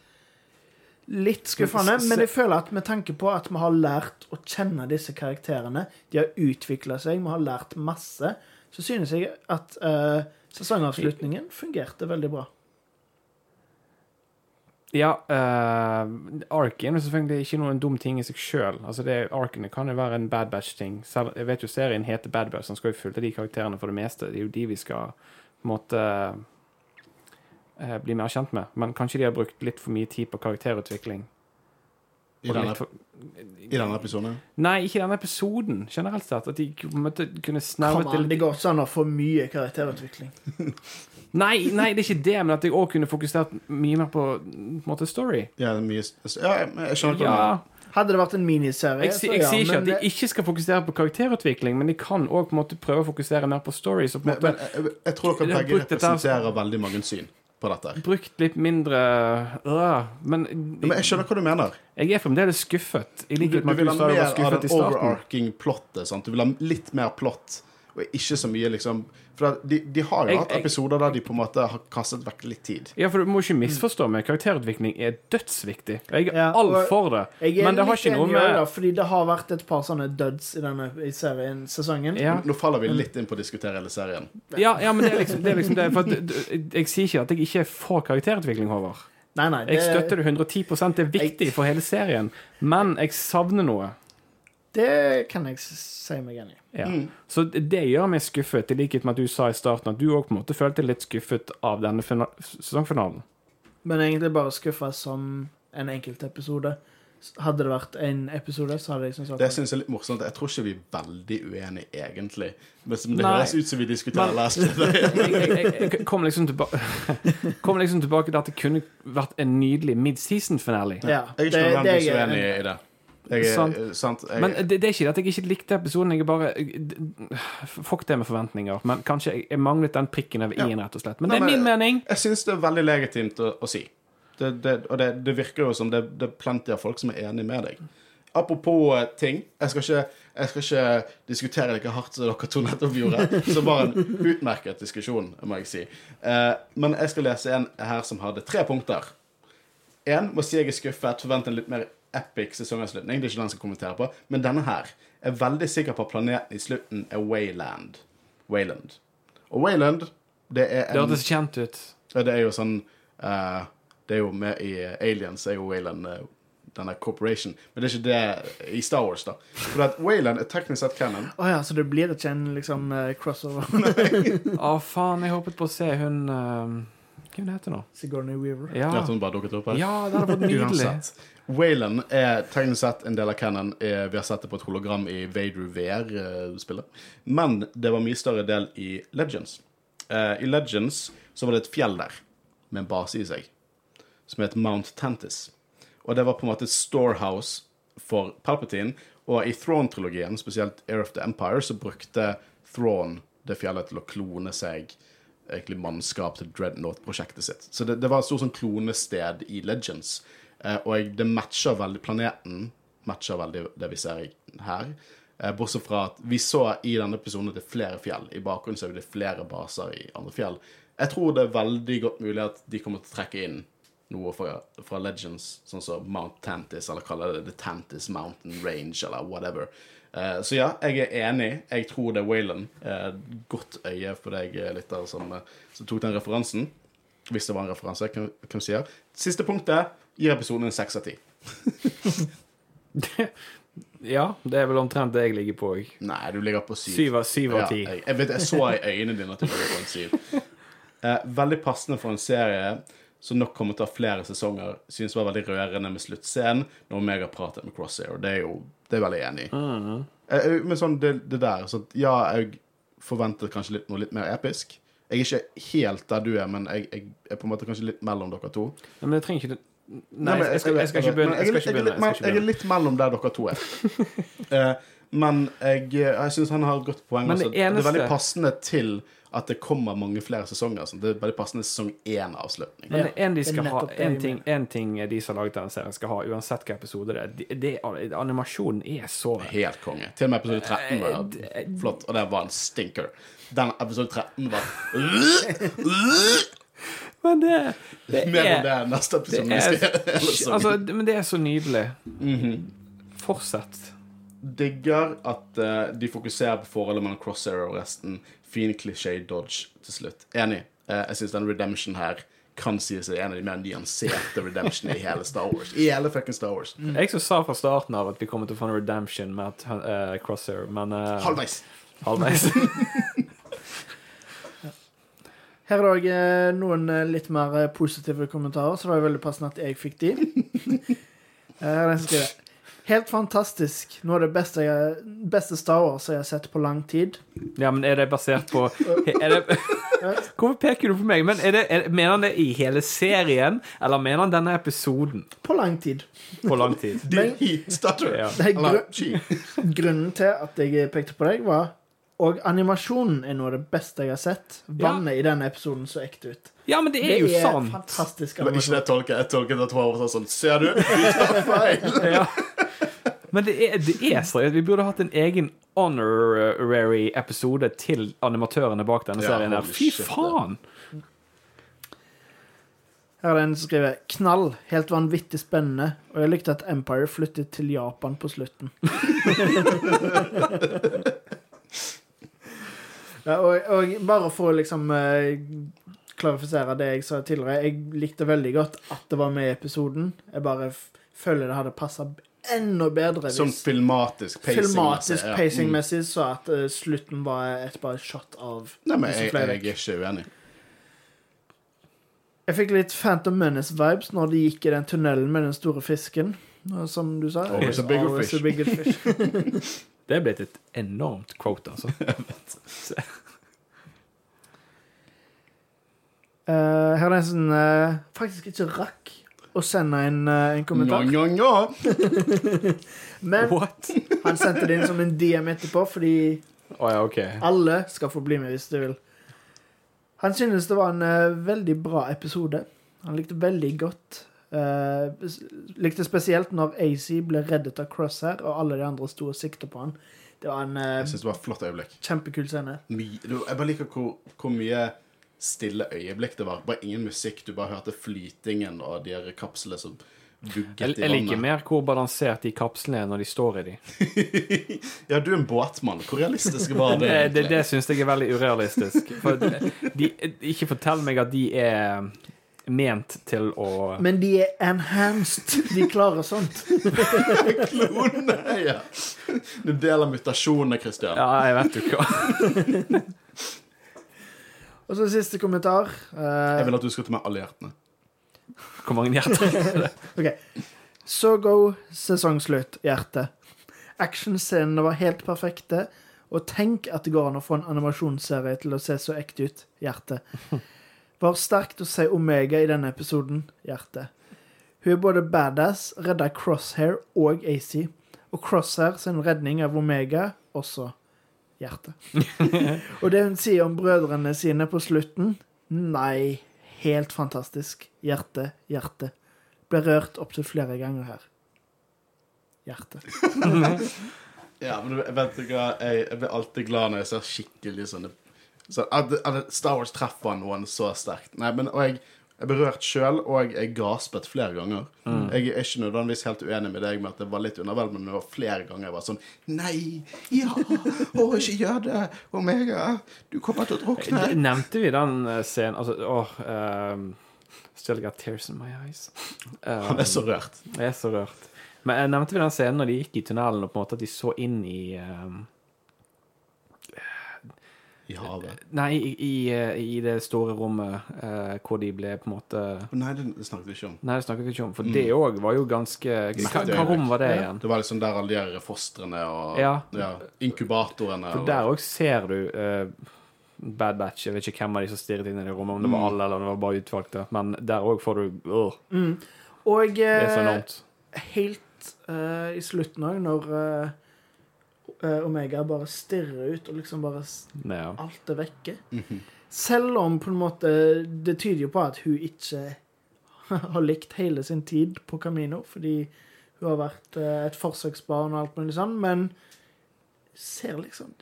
[SPEAKER 3] Litt skuffende,
[SPEAKER 2] Men
[SPEAKER 3] jeg føler at med tanke på at vi har lært å kjenne disse karakterene, de har utvikla seg, vi har lært masse, så synes jeg at uh, sesongavslutningen fungerte veldig bra.
[SPEAKER 2] Ja, uh, arken er selvfølgelig ikke noen dum ting i seg sjøl. Altså, arkene kan jo være en Bad Batch-ting. Jeg vet jo serien heter Bad Batch, den skal jo følge de karakterene for det meste. Det er jo de vi skal på en måte eh, bli mer kjent med. Men kanskje de har brukt litt for mye tid på karakterutvikling.
[SPEAKER 1] I denne,
[SPEAKER 2] for...
[SPEAKER 1] I denne episoden.
[SPEAKER 2] Nei, ikke i denne episoden, generelt sett. At de måtte kunne
[SPEAKER 3] snaue
[SPEAKER 2] til
[SPEAKER 3] det går ikke an å få mye karakterutvikling.
[SPEAKER 2] Nei, nei, det er ikke det, men at jeg òg kunne fokusert mye mer på, på en måte, story.
[SPEAKER 1] Ja, det er mye, ja, jeg, jeg skjønner hva
[SPEAKER 2] Ja.
[SPEAKER 3] Hadde det vært en miniserie,
[SPEAKER 2] jeg, jeg, jeg
[SPEAKER 3] ja,
[SPEAKER 2] sier ikke at de
[SPEAKER 3] det-
[SPEAKER 2] ikke skal fokusere på karakterutvikling, men de kan òg prøve å fokusere mer på story. Så på en
[SPEAKER 1] Men, men jeg, jeg tror dere
[SPEAKER 2] Jeg
[SPEAKER 1] begge representerer veldig mange syn på dette.
[SPEAKER 2] brukt litt mindre øh, Men
[SPEAKER 1] Men jeg skjønner hva du mener.
[SPEAKER 2] jeg er fremdeles skuffet. I
[SPEAKER 1] Du,
[SPEAKER 2] likhet
[SPEAKER 1] du
[SPEAKER 2] med at
[SPEAKER 1] vil
[SPEAKER 2] du
[SPEAKER 1] ha
[SPEAKER 2] du
[SPEAKER 1] mer av den overarching plottet. Sant? Du vil ha litt mer plott, og ikke så mye liksom For de, de har jo
[SPEAKER 2] Jeg-
[SPEAKER 1] hatt episoder der de på en måte har kastet vekk litt tid.
[SPEAKER 2] Ja, for du må ikke misforstå meg. Karakterutvikling er dødsviktig. Jeg er
[SPEAKER 3] Ja,
[SPEAKER 2] all for det.
[SPEAKER 3] Jeg er
[SPEAKER 2] Men det har ikke noe
[SPEAKER 3] med da, fordi det har vært et par sånne duds i denne i serien, sesongen.
[SPEAKER 2] ja.
[SPEAKER 1] Nå faller vi litt inn på å diskutere hele serien.
[SPEAKER 2] Ja, ja, men det er liksom det. Er liksom det for at, du- du- jeg sier ikke at jeg ikke er for karakterutvikling, Håvard.
[SPEAKER 3] Nei, nei,
[SPEAKER 2] Jeg støtter det 110 Det er viktig for hele serien. Men jeg savner noe.
[SPEAKER 3] Det kan jeg si meg enig i.
[SPEAKER 2] Ja.
[SPEAKER 1] Mm.
[SPEAKER 2] Så det gjør meg skuffet, i likhet med at du sa i starten at du òg følte deg litt skuffet av denne sesongfinalen.
[SPEAKER 3] Men egentlig bare skuffa som en enkeltepisode. Hadde det vært en episode, så hadde jeg syntes
[SPEAKER 1] Det syns jeg er litt morsomt. Jeg tror ikke vi er veldig uenige, egentlig. Men det
[SPEAKER 2] Nei.
[SPEAKER 1] høres ut som vi diskuterer Last
[SPEAKER 2] Jeg, jeg, jeg kom liksom tilbake Kom liksom tilbake til at det kunne vært en nydelig mid-season-finale.
[SPEAKER 3] Ja,
[SPEAKER 1] Jeg er ikke
[SPEAKER 3] det- det
[SPEAKER 1] nødvendigvis uenig i det. Jeg
[SPEAKER 2] Sant.
[SPEAKER 1] sant. Jeg,
[SPEAKER 2] Men det, det er ikke det at jeg ikke likte episoden. Jeg bare jeg- Fuck det med forventninger. Men kanskje jeg, manglet den prikken over i-en, rett og slett. Men det er min
[SPEAKER 1] men-
[SPEAKER 2] mening.
[SPEAKER 1] Jeg syns det er veldig legitimt å, å si. Det, det, og det, det virker jo som det, det er plenty av folk som er enig med deg. Apropos eh, ting. Jeg skal, ikke, jeg skal ikke diskutere like hardt som dere to nettopp gjorde. Så bare en utmerket diskusjon, må jeg si. Eh, men jeg skal lese en her som hadde tre punkter. Én må si jeg er skuffet, forvent en litt mer epic sesongavslutning. Det er ikke den jeg skal kommentere på. Men denne her er veldig sikker på at planeten i slutten er Wayland. Wayland. Og Wayland, det er
[SPEAKER 2] Det
[SPEAKER 1] en
[SPEAKER 2] hørtes kjent ut.
[SPEAKER 1] ja, Det er jo sånn uh, Det er jo med i Aliens er jo Wayland uh, denne corporation. Men det er ikke det i Star Wars, da. For at Wayland er teknisk sett canon.
[SPEAKER 3] Å ja, så det blir ikke en liksom eh, crossover?
[SPEAKER 2] Å, faen, jeg håpet på å se hun uh, Hva heter hun nå?
[SPEAKER 3] Sigourney Weaver.
[SPEAKER 2] Ja,
[SPEAKER 1] Ja. At hun bare dukket opp her.
[SPEAKER 2] ja det hadde vært nydelig.
[SPEAKER 1] Uansett. Wayland er teknisk sett en del av canon. Eh, Vi har sett det på et hologram i Vader VR-spillet. Men det var mye større del i Legends. Eh, I Legends så var det et fjell der med en base i seg, som het Mount Tantis. Og det var på en måte et storehouse for Palpatine. Og i Throne-trilogien, spesielt Air of the Empire, så brukte Throne det fjellet til å klone seg egentlig mannskap til Dreadnought-prosjektet sitt. Så det, det var et stort sånn klonested i Legends. Eh, og det matcher veldig Planeten matcher veldig det vi ser her. Eh, bortsett fra at vi så i denne episoden at det er flere fjell. I bakgrunnen så er det flere baser i andre fjell. Jeg tror det er veldig godt mulig at de kommer til å trekke inn noe fra, fra Legends, sånn som Mount Tantis, eller kaller det The Tantis Mountain Range, eller whatever. Eh, så ja, jeg er enig. Jeg tror det er Waylon. Eh, godt øye for deg, lytter, som, som tok den referansen. Hvis det var en referanse, kan, kan vi si. Siste punktet gir episoden en seks av ti.
[SPEAKER 2] Ja, det er vel omtrent det jeg ligger på òg.
[SPEAKER 1] Nei, du ligger på syv.
[SPEAKER 2] Syv av syv av
[SPEAKER 1] Ja,
[SPEAKER 2] ti.
[SPEAKER 1] jeg, jeg, vet, jeg så i øynene dine at du ligger på en syv. Eh, veldig passende for en serie som nok kommer til å ha flere sesonger. Synes var veldig rørende med sluttscenen når meg har pratet med Crosshair. Det er jo det er veldig enig i.
[SPEAKER 2] Mm.
[SPEAKER 1] Eh, men sånn det, det der så Ja, jeg forventet kanskje litt, noe litt mer episk. Jeg er ikke helt der du er, men jeg, jeg er på en måte kanskje litt mellom dere to.
[SPEAKER 2] Men jeg trenger ikke Nei,
[SPEAKER 1] men
[SPEAKER 2] jeg skal, jeg skal ikke begynne. Jeg,
[SPEAKER 1] Jeg Jeg jeg er litt mellom der dere to er. Eh, men jeg, jeg syns han har et godt poeng.
[SPEAKER 2] Men det
[SPEAKER 1] også. Det er veldig passende til at det kommer mange flere sesonger. Altså. det er veldig passende sesong én-avslutning.
[SPEAKER 2] Men det en de skal ha, en ting, en ting de som har laget denne serien, skal ha, uansett hva episode det er. Det, det, animasjonen er så
[SPEAKER 1] Helt konge. Til og med episode 13 var
[SPEAKER 2] Eh,
[SPEAKER 1] flott, og det var en stinker. Den episode 13 var
[SPEAKER 2] Men det, det
[SPEAKER 1] mer om
[SPEAKER 2] er
[SPEAKER 1] det neste episode.
[SPEAKER 2] det er,
[SPEAKER 1] skal
[SPEAKER 2] altså, Men det er så nydelig.
[SPEAKER 1] Mhm.
[SPEAKER 2] Fortsett.
[SPEAKER 1] digger at uh, de fokuserer på forholdet mellom Crosshair og resten. Fin klisjé dodge til slutt. Enig. Uh, jeg syns den redemption her kan sies er en av de mer nyanserte redemption i hele Star Wars. I hele fucking Star Wars.
[SPEAKER 2] Jeg som sa fra starten av at vi kommer til å få en redemption med at, eh, Crosshair, men uh,
[SPEAKER 1] Halvveis.
[SPEAKER 2] halvveis.
[SPEAKER 3] Her er det òg eh, noen eh, litt mer eh, positive kommentarer, så det var veldig passende at jeg fikk de. Eh, Her er den som skriver Helt fantastisk. Noe av det beste, jeg, beste Star Wars jeg har sett på lang tid.
[SPEAKER 2] ja, men er det basert på er det, Hvorfor peker du på meg? Men er det, er, Mener han det i hele serien, eller mener han denne episoden
[SPEAKER 3] På lang tid.
[SPEAKER 2] på lang tid? Ja.
[SPEAKER 3] Er
[SPEAKER 1] Eller
[SPEAKER 3] gru
[SPEAKER 1] she.
[SPEAKER 3] grunnen til at jeg pekte på deg, var Og animasjonen er noe av det beste jeg har sett. Vannet i denne episoden så ekte ut.
[SPEAKER 2] Ja, men det er jo sant.
[SPEAKER 3] fantastisk
[SPEAKER 1] Det var ikke det
[SPEAKER 3] animasjon.
[SPEAKER 1] jeg tolket. Jeg tolket at hun var sånn Ser du? Du tar feil.
[SPEAKER 2] Ja. Men det er, det er seriøst. Vi burde hatt en egen honorary episode til animatørene bak denne serien.
[SPEAKER 1] Ja,
[SPEAKER 2] Fy faen!
[SPEAKER 3] Her er det en som skriver 'Knall. Helt vanvittig spennende'. Og jeg likte at Empire flyttet til Japan på slutten. ja, og, og bare for å liksom uh, klarifisere det jeg sa tidligere Jeg likte veldig godt at det var med i episoden. Jeg bare føler det hadde passa enda bedre
[SPEAKER 1] Sånn
[SPEAKER 3] hvis
[SPEAKER 1] filmatisk pacing.
[SPEAKER 3] filmatisk
[SPEAKER 1] ja. Mm.
[SPEAKER 3] så at uh, slutten var et bare shot av
[SPEAKER 1] Nei, men jeg, jeg er ikke uenig.
[SPEAKER 3] Jeg fikk litt Phantom Menace-vibes når de gikk i den tunnelen med den store fisken. Som du sa.
[SPEAKER 1] Always a bigger fish.
[SPEAKER 3] a bigger fish.
[SPEAKER 2] Det er blitt et enormt quote, altså.
[SPEAKER 3] uh, her er det en som uh, faktisk ikke rakk å sende en, uh, en kommentar.
[SPEAKER 1] No, no, no.
[SPEAKER 3] Men
[SPEAKER 2] What?
[SPEAKER 3] han sendte det inn som en DM etterpå, fordi
[SPEAKER 2] oh, ja, okay.
[SPEAKER 3] alle skal få bli med hvis de vil. Han synes det var en eh, veldig bra episode. Han likte veldig godt. Eh, bes- likte spesielt når AC ble reddet av Crosshair, og alle de andre sto og sikta på han. Det var en uh,
[SPEAKER 1] Jeg synes det var et flott øyeblikk.
[SPEAKER 3] kjempekul scene.
[SPEAKER 1] My- du- Jeg bare liker hvor, hvor mye stille øyeblikk det var. Bare ingen musikk. Du bare hørte flytingen og de kapslene som vugget
[SPEAKER 2] Jeg,
[SPEAKER 1] vannet.
[SPEAKER 2] jeg liker mer hvor balansert de kapslene er når de står i de.
[SPEAKER 1] Ja, du er en båtmann. Hvor realistisk var det?
[SPEAKER 2] Det, det, det syns jeg er veldig urealistisk. For de, ikke fortell meg at de er ment til å
[SPEAKER 3] Men de er enhanced. De klarer sånt.
[SPEAKER 1] Klone, ja. Du deler mutasjonene, Christian.
[SPEAKER 2] Ja, jeg vet jo hva.
[SPEAKER 3] Og så siste kommentar.
[SPEAKER 1] Jeg
[SPEAKER 3] Eh,
[SPEAKER 1] vil at du skal ta med alle hjertene.
[SPEAKER 2] Hvor mange hjerter?
[SPEAKER 3] OK. Så go sesongslutt, hjerte. Actionscenene var helt perfekte. Og tenk at det går an å få en animasjonsserie til å se så ekte ut, hjerte. Var sterkt å se Omega i denne episoden, hjerte. Hun er både badass, redda Crosshair og AC. Og Crosshair sin redning av Omega også hjerte. og det hun sier om brødrene sine på slutten Nei, helt fantastisk. Hjerte, hjerte. Ble rørt opptil flere ganger her. Hjerte.
[SPEAKER 1] Ja, men du vet du hva, jeg, jeg blir alltid glad når jeg ser skikkelig sånne så at, at Star Wars treffer noen så sterkt. Nei, men, og jeg er berørt sjøl, og jeg gaspet flere ganger. Jeg er ikke nødvendigvis helt uenig med deg med at det var litt underveldende, men det var flere ganger jeg var sånn Nei! Ja! Å, ikke gjør det! Omega! Du kommer til å drukne!
[SPEAKER 2] Nevnte vi den eh, scenen Altså, åh um, Still got tears in my eyes. Um,
[SPEAKER 1] Han er så rørt.
[SPEAKER 2] Jeg er så rørt. Men nevnte vi den scenen når de gikk i tunnelen, og på en måte at de så inn i um,
[SPEAKER 1] I havet.
[SPEAKER 2] Nei, i, i, eh, i det store rommet eh, hvor de ble på en måte
[SPEAKER 1] Nei, det, snakket vi ikke om.
[SPEAKER 2] Nei, det snakket vi ikke om, for det òg var jo ganske Hva, hva rom var det
[SPEAKER 3] Ja.
[SPEAKER 2] igjen?
[SPEAKER 1] Det var liksom der alle de fostrene og
[SPEAKER 2] Ja.
[SPEAKER 1] inkubatorene
[SPEAKER 2] For der òg ser du eh, Bad Batch. Jeg vet ikke hvem av de som stirret inn i det rommet, om det var alle eller om det var bare utvalgte. Men der òg får du øh,
[SPEAKER 3] Og
[SPEAKER 2] Det er så
[SPEAKER 3] eh,
[SPEAKER 2] enormt.
[SPEAKER 3] helt uh, i slutten òg, når eh, eh, Omega bare stirrer ut, og liksom bare
[SPEAKER 2] Ja.
[SPEAKER 3] alt er vekke.
[SPEAKER 1] Mhm.
[SPEAKER 3] Selv om på en måte Det tyder jo på at hun ikke har likt hele sin tid på Camino, fordi hun har vært eh, et forsøksbarn og alt mulig sånn, men ser liksom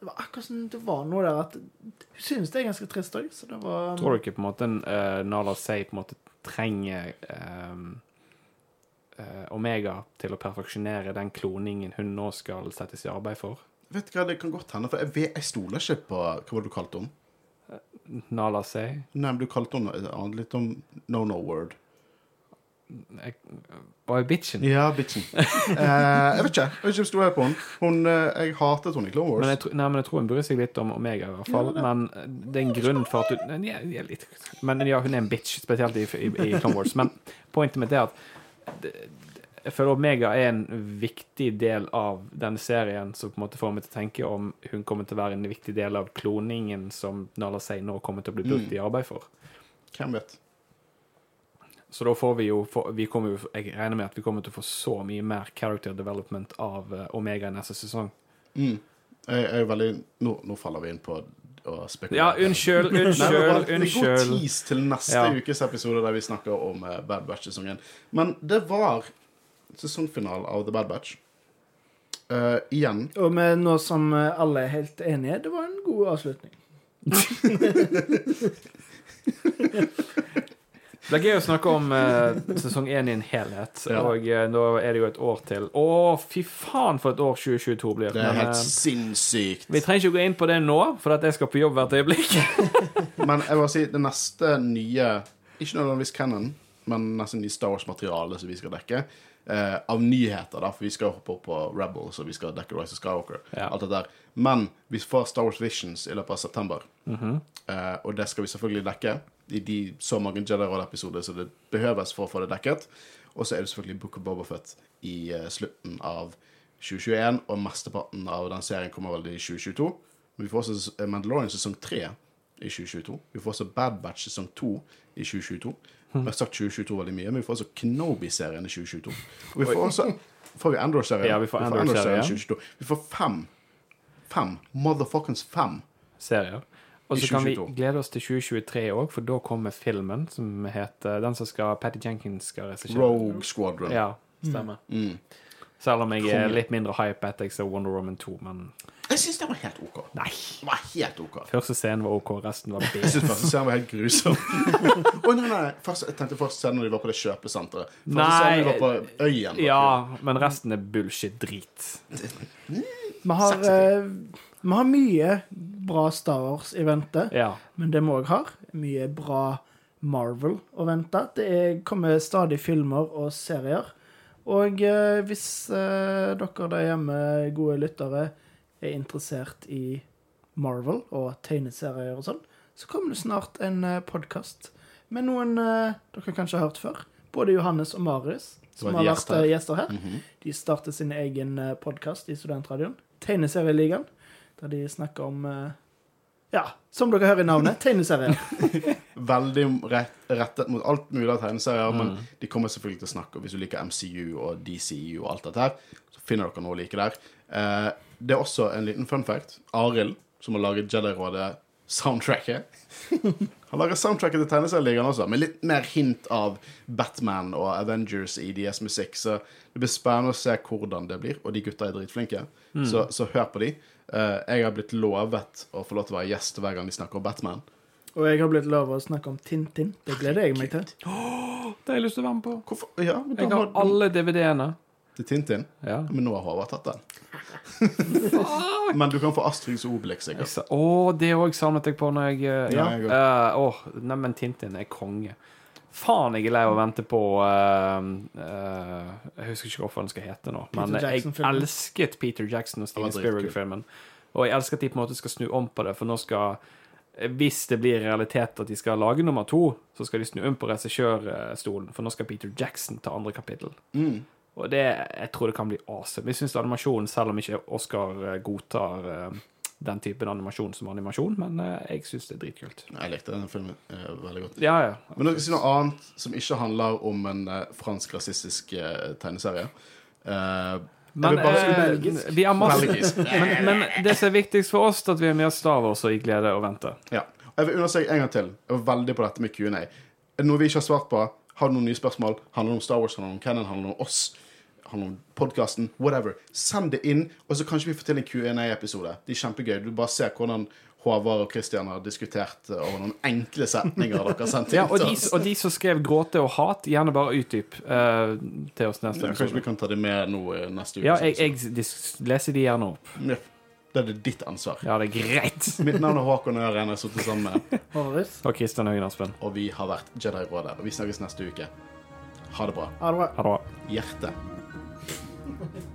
[SPEAKER 3] Det var akkurat som det var noe der at Hun synes det er ganske trist òg, så det var
[SPEAKER 2] Tror du ikke på en måte uh, Nala Say på en måte trenger ehm, eh, Omega til å perfeksjonere den kloningen hun nå skal settes i arbeid for?
[SPEAKER 1] Vet du hva, det kan godt hende, for jeg, vet, jeg stoler ikke på Hva var det du kalte henne?
[SPEAKER 2] Nala Say?
[SPEAKER 1] Nei, men du kalte henne litt om no no word.
[SPEAKER 2] Jeg, var jeg bitchen?
[SPEAKER 1] Ja, bitchen. eh, jeg vet ikke. Jeg vet ikke stoler jeg på henne. Hun, eh, jeg hatet henne i Clone Wars.
[SPEAKER 2] Men jeg, nei, men jeg tror hun bryr seg litt om Omega, i hvert fall. Men eh, det er en grunn for at hun ja, ja. Men ja, hun er en bitch, spesielt i, i, i Clone Wars. Men pointet mitt er at jeg føler Omega er en viktig del av denne serien, som på en måte får meg til å tenke om hun kommer til å være en viktig del av kloningen som Nala nå kommer til å bli brukt i arbeid for.
[SPEAKER 1] Hvem vet?
[SPEAKER 2] Så da får vi jo vi kommer Jeg regner med at vi kommer til å få så mye mer character development av eh, Omega i neste sesong.
[SPEAKER 1] Mm. Jeg, jeg er veldig nå, nå faller vi inn på å spekulere.
[SPEAKER 2] Ja, unnskyld, unnskyld,
[SPEAKER 1] unnskyld, Det går
[SPEAKER 2] tis
[SPEAKER 1] tease til neste
[SPEAKER 2] Ja.
[SPEAKER 1] ukes episode der vi snakker om eh, Bad Batch-sesongen. Men det var sesongfinalen av The Bad Batch. Uh, igjen.
[SPEAKER 3] Og med nå som eh, alle er helt enige, det var en god avslutning.
[SPEAKER 2] Det er gøy å snakke om uh, sesong 1 i en helhet,
[SPEAKER 1] Ja.
[SPEAKER 2] og uh, nå er det jo et år til. Å, fy faen for et år 2022 blir.
[SPEAKER 1] Det er
[SPEAKER 2] Men,
[SPEAKER 1] helt
[SPEAKER 2] eh,
[SPEAKER 1] sinnssykt.
[SPEAKER 2] vi trenger ikke gå inn på det nå, for at jeg skal på jobb hvert øyeblikk.
[SPEAKER 1] Men jeg vil si det neste nye Ikke nødvendigvis canon, men nesten nye Star Wars-materiale som vi skal dekke. Av nyheter, da, for vi skal hoppe opp på Rebels og vi skal dekke Rise of Skywalker.
[SPEAKER 2] Ja.
[SPEAKER 1] Alt det der. Men vi får Star Wars Visions i løpet av september.
[SPEAKER 2] Mm
[SPEAKER 1] -hmm. uh, og det skal vi selvfølgelig dekke i de så mange Jedi Roll-episoder som det behøves for å få det dekket. Og så er det selvfølgelig Book of Bobafett i uh, slutten av 2021, og mesteparten av den serien kommer vel i 2022. Men vi får også eh, Mandalorian sesong 3 i 2022. Vi får også Bad Batch sesong 2 i 2022. Jeg har sagt 2022 veldig mye, men vi får også Kenobi-serien i 2022. Og vi får også får vi Endor-serien?
[SPEAKER 2] Ja, vi får
[SPEAKER 1] Andor-serien. i 2022. Vi får fem. Fem. Motherfuckings fem.
[SPEAKER 2] Serier. Og så kan vi glede oss til 2023 òg, for da kommer filmen som heter Den som skal Patty Jenkins skal regissere.
[SPEAKER 1] Rogue Squadron.
[SPEAKER 2] Ja, stemmer.
[SPEAKER 1] Mm.
[SPEAKER 2] Selv om jeg er litt mindre hype etter jeg ser Wonder Woman 2, men
[SPEAKER 1] Jeg syns det var helt OK.
[SPEAKER 2] nei.
[SPEAKER 1] Det var helt OK.
[SPEAKER 2] Første scenen var OK, resten var B.
[SPEAKER 1] Jeg synes første scenen var helt grusom. Å nei, nei. Først, jeg tenkte først scenen når de var på det kjøpesenteret. Første
[SPEAKER 2] Nei.
[SPEAKER 1] scenen de var på øyen.
[SPEAKER 2] Ja, men resten er bullshit-drit.
[SPEAKER 3] Vi har, eh, vi har mye bra Star Wars i vente,
[SPEAKER 2] Ja.
[SPEAKER 3] men det vi òg har, mye bra Marvel å vente. Det er, kommer stadig filmer og serier. Og eh, hvis eh, dere der hjemme, gode lyttere, er interessert i Marvel og tegneserier og sånn, så kommer det snart en uh, podkast med noen eh, dere kanskje har hørt før. Både Johannes og Marius, som har vært
[SPEAKER 1] her.
[SPEAKER 3] eh, gjester her.
[SPEAKER 1] Mhm.
[SPEAKER 3] De starter sin egen podkast i Studentradioen. Tegneserieligaen. Der de snakker om eh, Ja, som dere hører i navnet, tegneserier.
[SPEAKER 1] Veldig rett, rettet mot alt mulig av tegneserier, men
[SPEAKER 2] Mm.
[SPEAKER 1] de kommer selvfølgelig til å snakke Hvis du liker MCU og DCU og alt dette her, så finner dere noe å like der. Eh, det er også en liten fun fact. Arild, som har laget Jedi-rådet-soundtracket Han lager soundtracket til tegneserieligaen også, med litt mer hint av Batman og Avengers i deres musikk. Så det blir spennende å se hvordan det blir. Og de gutta er dritflinke, så, så hør på de. Uh, jeg har blitt lovet å få lov til å være gjest hver gang de snakker om Batman.
[SPEAKER 3] Og jeg har blitt lovet å snakke om Tintin. Det gleder jeg meg til.
[SPEAKER 2] Det har jeg lyst til å være med på.
[SPEAKER 1] Hvorfor? Ja, men
[SPEAKER 2] Jeg har alle DVD-ene.
[SPEAKER 1] Til Tintin.
[SPEAKER 2] Ja.
[SPEAKER 1] Men nå har Håvard tatt den. Men du kan få Astrids Obelix, sikkert.
[SPEAKER 2] Å, det òg savnet jeg på når jeg uh, Ja.
[SPEAKER 1] Ja, jeg
[SPEAKER 2] Eh, Åh, Neimen, Tintin er konge. Faen, jeg er lei av å vente på uh, eh, Jeg husker ikke hva den skal hete nå, men jeg elsket Peter Jackson og Steven Spielberg-filmen. Og jeg elsker at de på en måte skal snu om på det, for nå skal hvis det blir realitet at de skal lage nummer to, så skal de snu om på regissørstolen, for nå skal Peter Jackson ta andre kapittel.
[SPEAKER 1] Mm.
[SPEAKER 2] Og det, jeg tror det kan bli awesome. Jeg syns animasjon, selv om ikke Oscar eh, godtar eh, den typen animasjon som animasjon, men eh, jeg syns det er dritkult.
[SPEAKER 1] Jeg likte den filmen veldig godt.
[SPEAKER 2] Ja, ja.
[SPEAKER 1] Men nå skal jeg si noe annet som ikke handler om en fransk rasistisk tegneserie.
[SPEAKER 2] Men
[SPEAKER 3] belgisk.
[SPEAKER 2] vi har masse
[SPEAKER 1] Belgisk.
[SPEAKER 2] men, men det som er viktigst for oss, er at vi er mer Star Wars og i glede og vente.
[SPEAKER 1] ja. Jeg vil understreke en gang til. Jeg var veldig på dette med Q&A. Er det noe vi ikke har svart på? Har du noen nye spørsmål? Handler det om Star Wars? Handler det om Cannon? Handler det om oss? Handler det om podkasten? Whatever. Send det inn, og så kanskje vi får til en Q&A-episode. Det er kjempegøy. Du bare ser hvordan Håvard og Kristian har diskutert eh, over noen enkle setninger dere har sendt
[SPEAKER 2] Ja,
[SPEAKER 1] inn
[SPEAKER 2] og,
[SPEAKER 1] til
[SPEAKER 2] de, og de som skrev gråte og hat, gjerne bare utdyp uh, til oss neste
[SPEAKER 1] Ja, kanskje vi kan ta det med nå eh, neste uke.
[SPEAKER 2] Ja, jeg, jeg leser de gjerne opp.
[SPEAKER 1] Ja, da er det ditt ansvar.
[SPEAKER 2] Ja, det er greit.
[SPEAKER 1] Mitt navn er Håkon Øren. Jeg har sittet sammen med
[SPEAKER 3] Horus.
[SPEAKER 2] Og Kristian Høgen Aspen.
[SPEAKER 1] Og vi har vært Jedi-rådet. Og vi snakkes neste uke. Ha det bra.
[SPEAKER 3] Ha det bra.
[SPEAKER 2] Ha det bra.
[SPEAKER 1] Hjerte.